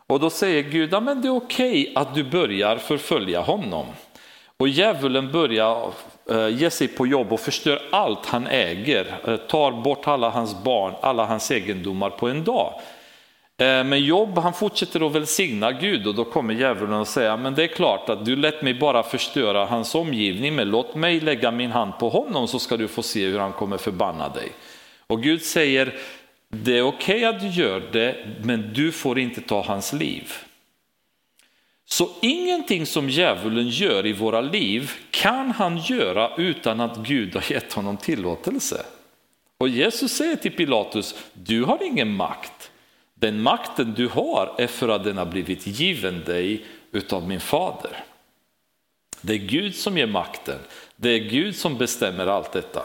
Och då säger Gud, ja men det är okej okay att du börjar förfölja honom. Och djävulen börjar eh, ge sig på jobb och förstör allt han äger, eh, tar bort alla hans barn, alla hans egendomar på en dag. Eh, men Jobb han fortsätter att välsigna Gud och då kommer djävulen och säger, men det är klart att du lät mig bara förstöra hans omgivning, men låt mig lägga min hand på honom så ska du få se hur han kommer förbanna dig. Och Gud säger, det är okej okay att du gör det, men du får inte ta hans liv. Så ingenting som djävulen gör i våra liv kan han göra utan att Gud har gett honom tillåtelse. Och Jesus säger till Pilatus, du har ingen makt. Den makten du har är för att den har blivit given dig utav min fader. Det är Gud som ger makten, det är Gud som bestämmer allt detta.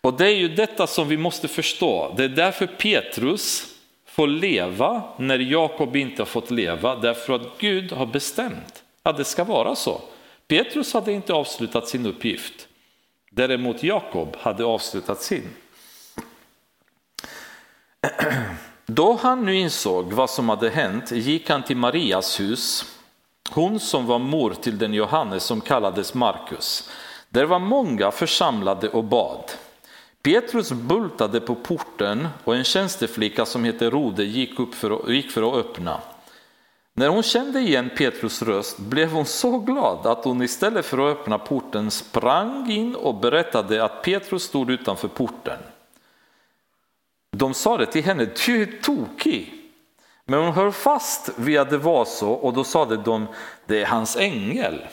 Och det är ju detta som vi måste förstå. Det är därför Petrus får leva när Jakob inte har fått leva, därför att Gud har bestämt att det ska vara så. Petrus hade inte avslutat sin uppgift, däremot Jakob hade avslutat sin. Då han nu insåg vad som hade hänt gick han till Marias hus, hon som var mor till den Johannes som kallades Markus. Där var många församlade och bad. Petrus bultade på porten och en tjänsteflicka som hette Rode gick, upp för, gick för att öppna. När hon kände igen Petrus röst blev hon så glad att hon istället för att öppna porten sprang in och berättade att Petrus stod utanför porten. De sa det till henne, du är tokig. Men hon höll fast vid att det var så och då sade de, det är hans ängel.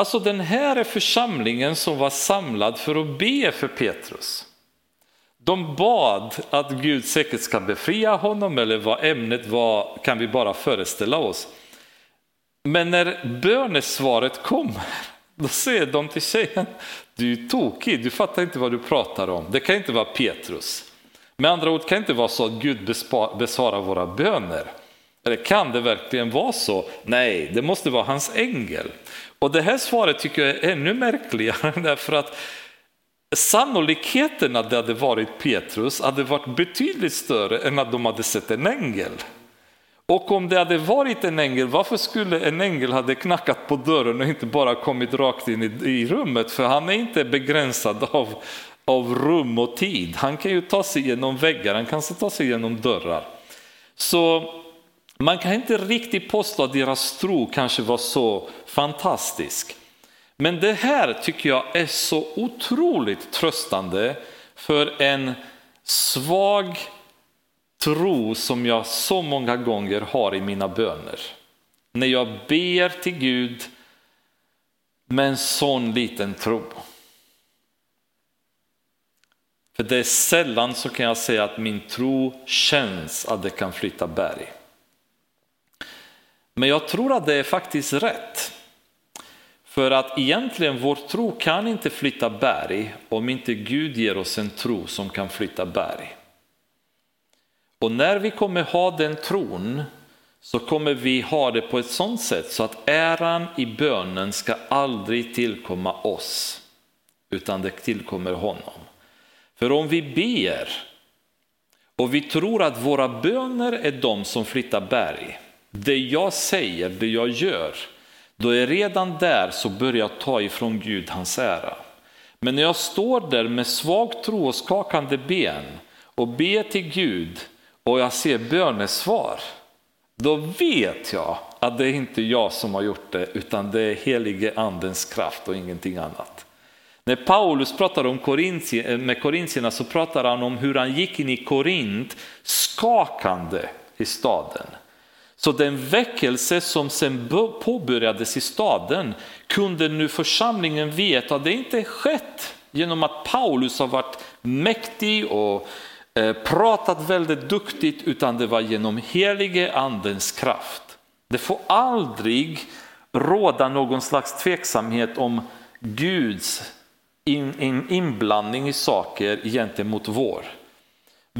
Alltså den här är församlingen som var samlad för att be för Petrus. De bad att Gud säkert ska befria honom eller vad ämnet var kan vi bara föreställa oss. Men när bönesvaret kommer, då säger de till tjejen, du är tokig, du fattar inte vad du pratar om, det kan inte vara Petrus. Med andra ord kan det inte vara så att Gud besvarar våra böner. Eller kan det verkligen vara så? Nej, det måste vara hans ängel. Och det här svaret tycker jag är ännu märkligare därför att sannolikheten att det hade varit Petrus hade varit betydligt större än att de hade sett en ängel. Och om det hade varit en ängel, varför skulle en ängel hade knackat på dörren och inte bara kommit rakt in i, i rummet? För han är inte begränsad av, av rum och tid. Han kan ju ta sig genom väggar, han kan ta sig genom dörrar. Så man kan inte riktigt påstå att deras tro kanske var så fantastisk. Men det här tycker jag är så otroligt tröstande för en svag tro som jag så många gånger har i mina böner. När jag ber till Gud med en sån liten tro. För det är sällan så kan jag säga att min tro känns att det kan flytta berg. Men jag tror att det är faktiskt rätt. För att egentligen vår tro kan inte flytta berg om inte Gud ger oss en tro som kan flytta berg. Och när vi kommer ha den tron så kommer vi ha det på ett sådant sätt så att äran i bönen ska aldrig tillkomma oss utan det tillkommer honom. För om vi ber och vi tror att våra böner är de som flyttar berg det jag säger, det jag gör, då är redan där så börjar jag ta ifrån Gud hans ära. Men när jag står där med svag tro och skakande ben och ber till Gud och jag ser bönesvar, då vet jag att det är inte jag som har gjort det utan det är helige andens kraft och ingenting annat. När Paulus pratar om Korinti, eh, med korintierna så pratar han om hur han gick in i Korint skakande i staden. Så den väckelse som sen påbörjades i staden kunde nu församlingen veta att det inte skett genom att Paulus har varit mäktig och eh, pratat väldigt duktigt, utan det var genom helige andens kraft. Det får aldrig råda någon slags tveksamhet om Guds inblandning i saker gentemot vår.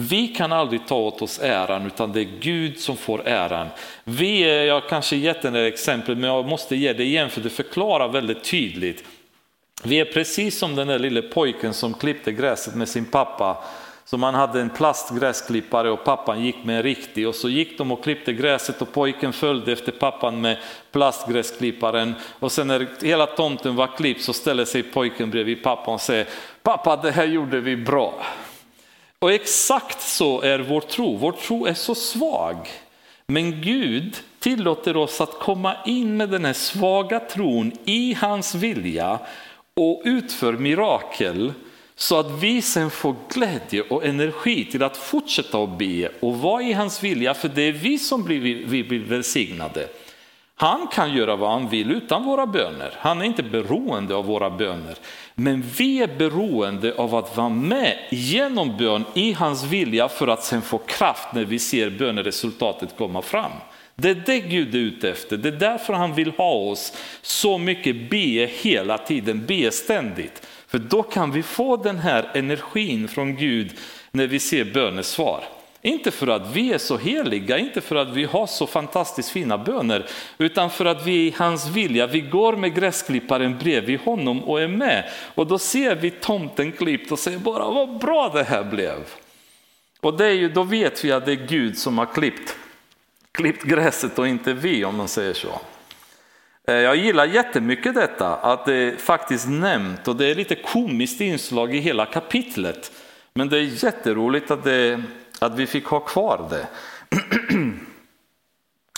Vi kan aldrig ta åt oss äran utan det är Gud som får äran. Vi är, jag kanske gett den där exempel men jag måste ge det igen för det förklarar väldigt tydligt. Vi är precis som den där lille pojken som klippte gräset med sin pappa. Så man hade en plastgräsklippare och pappan gick med en riktig och så gick de och klippte gräset och pojken följde efter pappan med plastgräsklipparen och sen när hela tomten var klippt så ställer sig pojken bredvid pappan och säger pappa det här gjorde vi bra. Och exakt så är vår tro. Vår tro är så svag. Men Gud tillåter oss att komma in med den här svaga tron i hans vilja och utför mirakel så att vi sen får glädje och energi till att fortsätta att be och vara i hans vilja för det är vi som blir, vi blir välsignade. Han kan göra vad han vill utan våra böner. Han är inte beroende av våra böner. Men vi är beroende av att vara med genom bön i hans vilja för att sen få kraft när vi ser böneresultatet komma fram. Det är det Gud är ute efter. Det är därför han vill ha oss så mycket be hela tiden, be ständigt. För då kan vi få den här energin från Gud när vi ser bönesvar. Inte för att vi är så heliga, inte för att vi har så fantastiskt fina böner, utan för att vi är i hans vilja. Vi går med gräsklipparen bredvid honom och är med. Och då ser vi tomten klippt och säger bara vad bra det här blev. Och det är ju, då vet vi att det är Gud som har klippt, klippt gräset och inte vi om man säger så. Eh, jag gillar jättemycket detta, att det är faktiskt nämnt och det är lite komiskt inslag i hela kapitlet. Men det är jätteroligt att det att vi fick ha kvar det.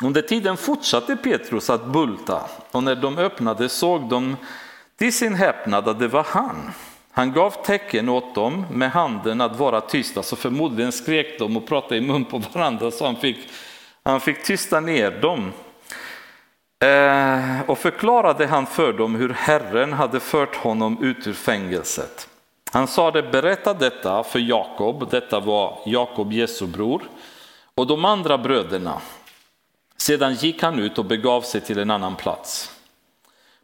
Under tiden fortsatte Petrus att bulta och när de öppnade såg de till sin häpnad att det var han. Han gav tecken åt dem med handen att vara tysta, så förmodligen skrek de och pratade i mun på varandra så han fick, han fick tysta ner dem. Eh, och förklarade han för dem hur Herren hade fört honom ut ur fängelset. Han sade berätta detta för Jakob, detta var Jakob Jesu bror, och de andra bröderna. Sedan gick han ut och begav sig till en annan plats.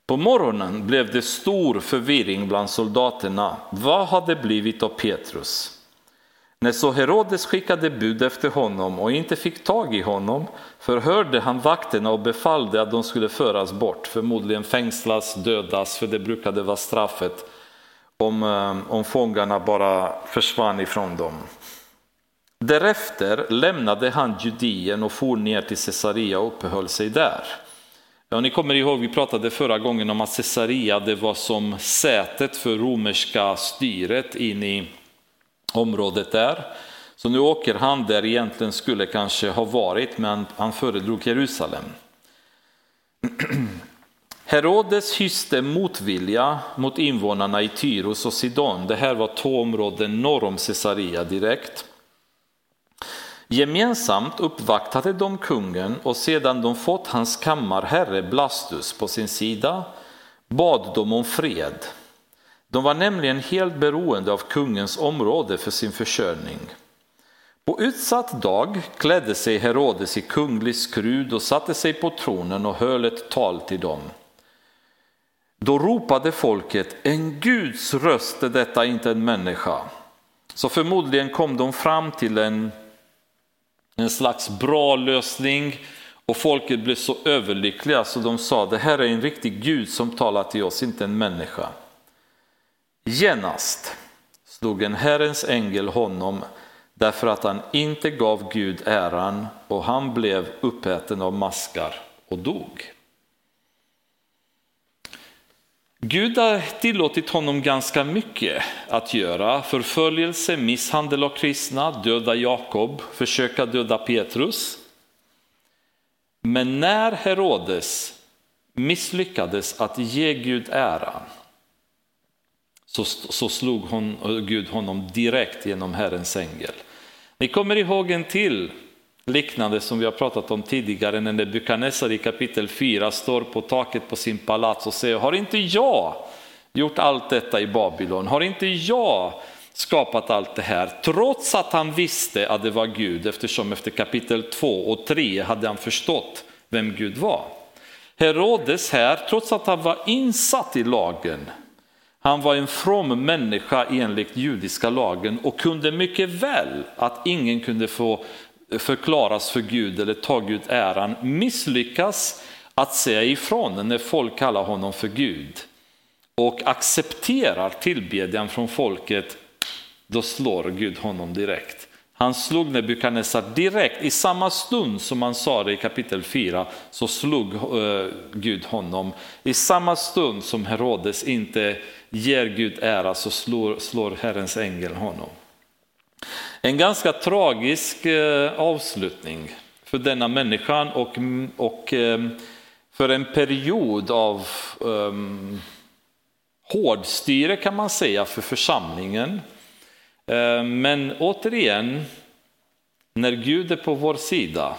På morgonen blev det stor förvirring bland soldaterna. Vad hade blivit av Petrus? När så Herodes skickade bud efter honom och inte fick tag i honom förhörde han vakterna och befallde att de skulle föras bort, förmodligen fängslas, dödas, för det brukade vara straffet om, eh, om fångarna bara försvann ifrån dem. Därefter lämnade han Judien och for ner till Caesarea och uppehöll sig där. Ja, ni kommer ihåg, vi pratade förra gången om att Caesarea det var som sätet för romerska styret in i området där. Så nu åker han där egentligen skulle kanske ha varit, men han föredrog Jerusalem. Herodes hyste motvilja mot invånarna i Tyros och Sidon. Det här var två områden norr om Caesarea direkt. Gemensamt uppvaktade de kungen och sedan de fått hans kammarherre Blastus på sin sida bad de om fred. De var nämligen helt beroende av kungens område för sin försörjning. På utsatt dag klädde sig Herodes i kunglig skrud och satte sig på tronen och höll ett tal till dem. Då ropade folket, en Guds röst är detta, inte en människa. Så förmodligen kom de fram till en, en slags bra lösning och folket blev så överlyckliga så de sa, det här är en riktig Gud som talar till oss, inte en människa. Genast slog en Herrens ängel honom därför att han inte gav Gud äran och han blev uppäten av maskar och dog. Gud har tillåtit honom ganska mycket att göra. Förföljelse, misshandel av kristna, döda Jakob, försöka döda Petrus. Men när Herodes misslyckades att ge Gud äran så, så slog hon, eh, Gud honom direkt genom Herrens ängel. Ni kommer ihåg en till liknande som vi har pratat om tidigare när Nebukadnessar i kapitel 4 står på taket på sin palats och säger, har inte jag gjort allt detta i Babylon? Har inte jag skapat allt det här, trots att han visste att det var Gud, eftersom efter kapitel 2 och 3 hade han förstått vem Gud var. Herodes här, trots att han var insatt i lagen, han var en from människa enligt judiska lagen och kunde mycket väl att ingen kunde få förklaras för Gud eller ta Gud äran, misslyckas att säga ifrån när folk kallar honom för Gud och accepterar tillbedjan från folket, då slår Gud honom direkt. Han slog Nebukadnessar direkt, i samma stund som han sa det i kapitel 4, så slog eh, Gud honom. I samma stund som Herodes inte ger Gud ära så slår, slår Herrens ängel honom. En ganska tragisk eh, avslutning för denna människan och, och eh, för en period av um, hårdstyre kan man säga för församlingen. Eh, men återigen, när Gud är på vår sida,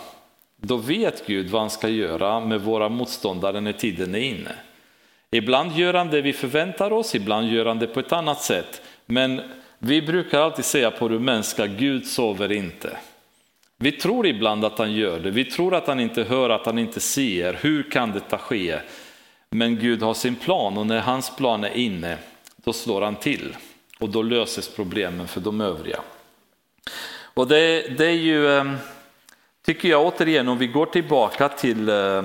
då vet Gud vad han ska göra med våra motståndare när tiden är inne. Ibland gör han det vi förväntar oss, ibland gör han det på ett annat sätt. Men vi brukar alltid säga på rumänska, Gud sover inte. Vi tror ibland att han gör det, vi tror att han inte hör, att han inte ser. Hur kan detta ske? Men Gud har sin plan och när hans plan är inne, då slår han till och då löses problemen för de övriga. Och det, det är ju, eh, tycker jag återigen, om vi går tillbaka till, eh,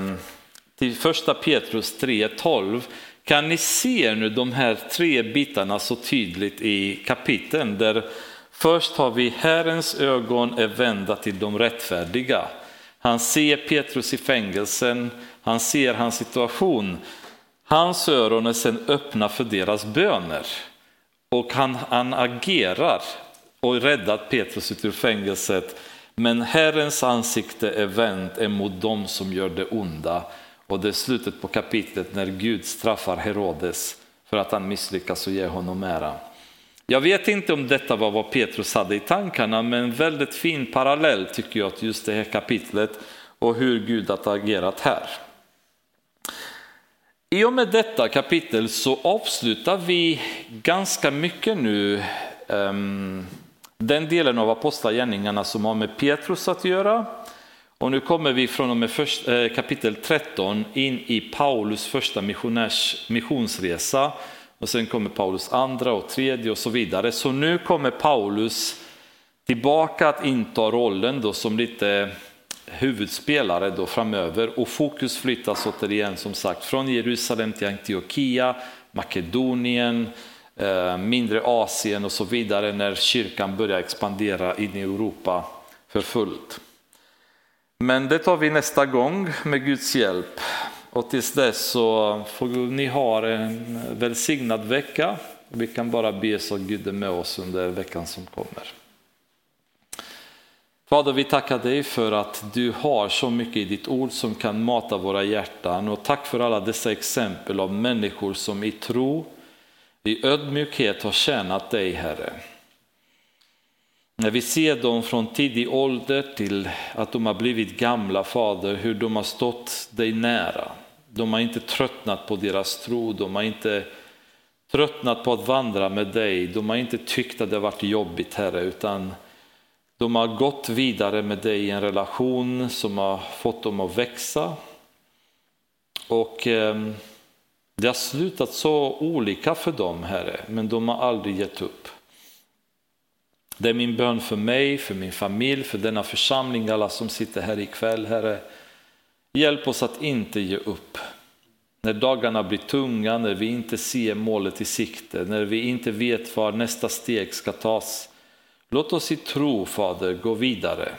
till första Petrus 3.12, kan ni se nu de här tre bitarna så tydligt i kapiteln där först har vi Herrens ögon är vända till de rättfärdiga. Han ser Petrus i fängelsen, han ser hans situation. Hans öron är sedan öppna för deras böner. Och han, han agerar och räddat Petrus ut ur fängelset. Men Herrens ansikte är vänt emot dem som gör det onda. Och det är slutet på kapitlet när Gud straffar Herodes för att han misslyckas och ger honom ära. Jag vet inte om detta var vad Petrus hade i tankarna, men väldigt fin parallell tycker jag till just det här kapitlet och hur Gud har agerat här. I och med detta kapitel så avslutar vi ganska mycket nu um, den delen av apostlagärningarna som har med Petrus att göra. Och nu kommer vi från och med först, eh, kapitel 13 in i Paulus första missionärs, missionsresa. Och sen kommer Paulus andra och tredje och så vidare. Så nu kommer Paulus tillbaka att inta rollen då som lite huvudspelare då framöver och fokus flyttas återigen som sagt från Jerusalem till Antiochia, Makedonien, eh, mindre Asien och så vidare när kyrkan börjar expandera in i Europa för fullt. Men det tar vi nästa gång med Guds hjälp. Och tills dess så får ni ha en välsignad vecka. Vi kan bara be så att Gud är med oss under veckan som kommer. Fader, vi tackar dig för att du har så mycket i ditt ord som kan mata våra hjärtan och tack för alla dessa exempel av människor som i tro, i ödmjukhet har tjänat dig, Herre. När vi ser dem från tidig ålder till att de har blivit gamla, Fader, hur de har stått dig nära. De har inte tröttnat på deras tro, de har inte tröttnat på att vandra med dig, de har inte tyckt att det har varit jobbigt, Herre, utan de har gått vidare med dig i en relation som har fått dem att växa. Och eh, det har slutat så olika för dem, Herre, men de har aldrig gett upp. Det är min bön för mig, för min familj, för denna församling, alla som sitter här ikväll, Herre. Hjälp oss att inte ge upp. När dagarna blir tunga, när vi inte ser målet i sikte, när vi inte vet var nästa steg ska tas. Låt oss i tro, Fader, gå vidare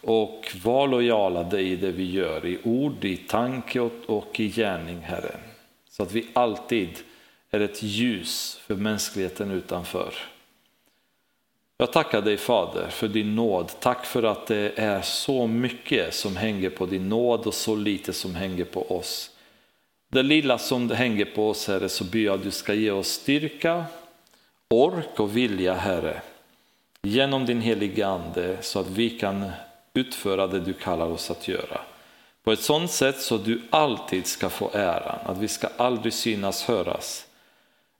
och var lojala dig i det vi gör, i ord, i tanke och i gärning, Herre. Så att vi alltid är ett ljus för mänskligheten utanför. Jag tackar dig Fader för din nåd. Tack för att det är så mycket som hänger på din nåd och så lite som hänger på oss. Det lilla som det hänger på oss Herre så ber jag att du ska ge oss styrka, ork och vilja Herre genom din heliga Ande så att vi kan utföra det du kallar oss att göra. På ett sådant sätt så att du alltid ska få äran, att vi ska aldrig synas höras.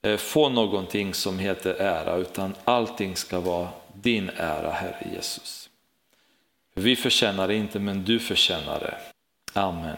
Eh, få någonting som heter ära, utan allting ska vara din ära, Herre Jesus. Vi förtjänar det inte, men du förtjänar det. Amen.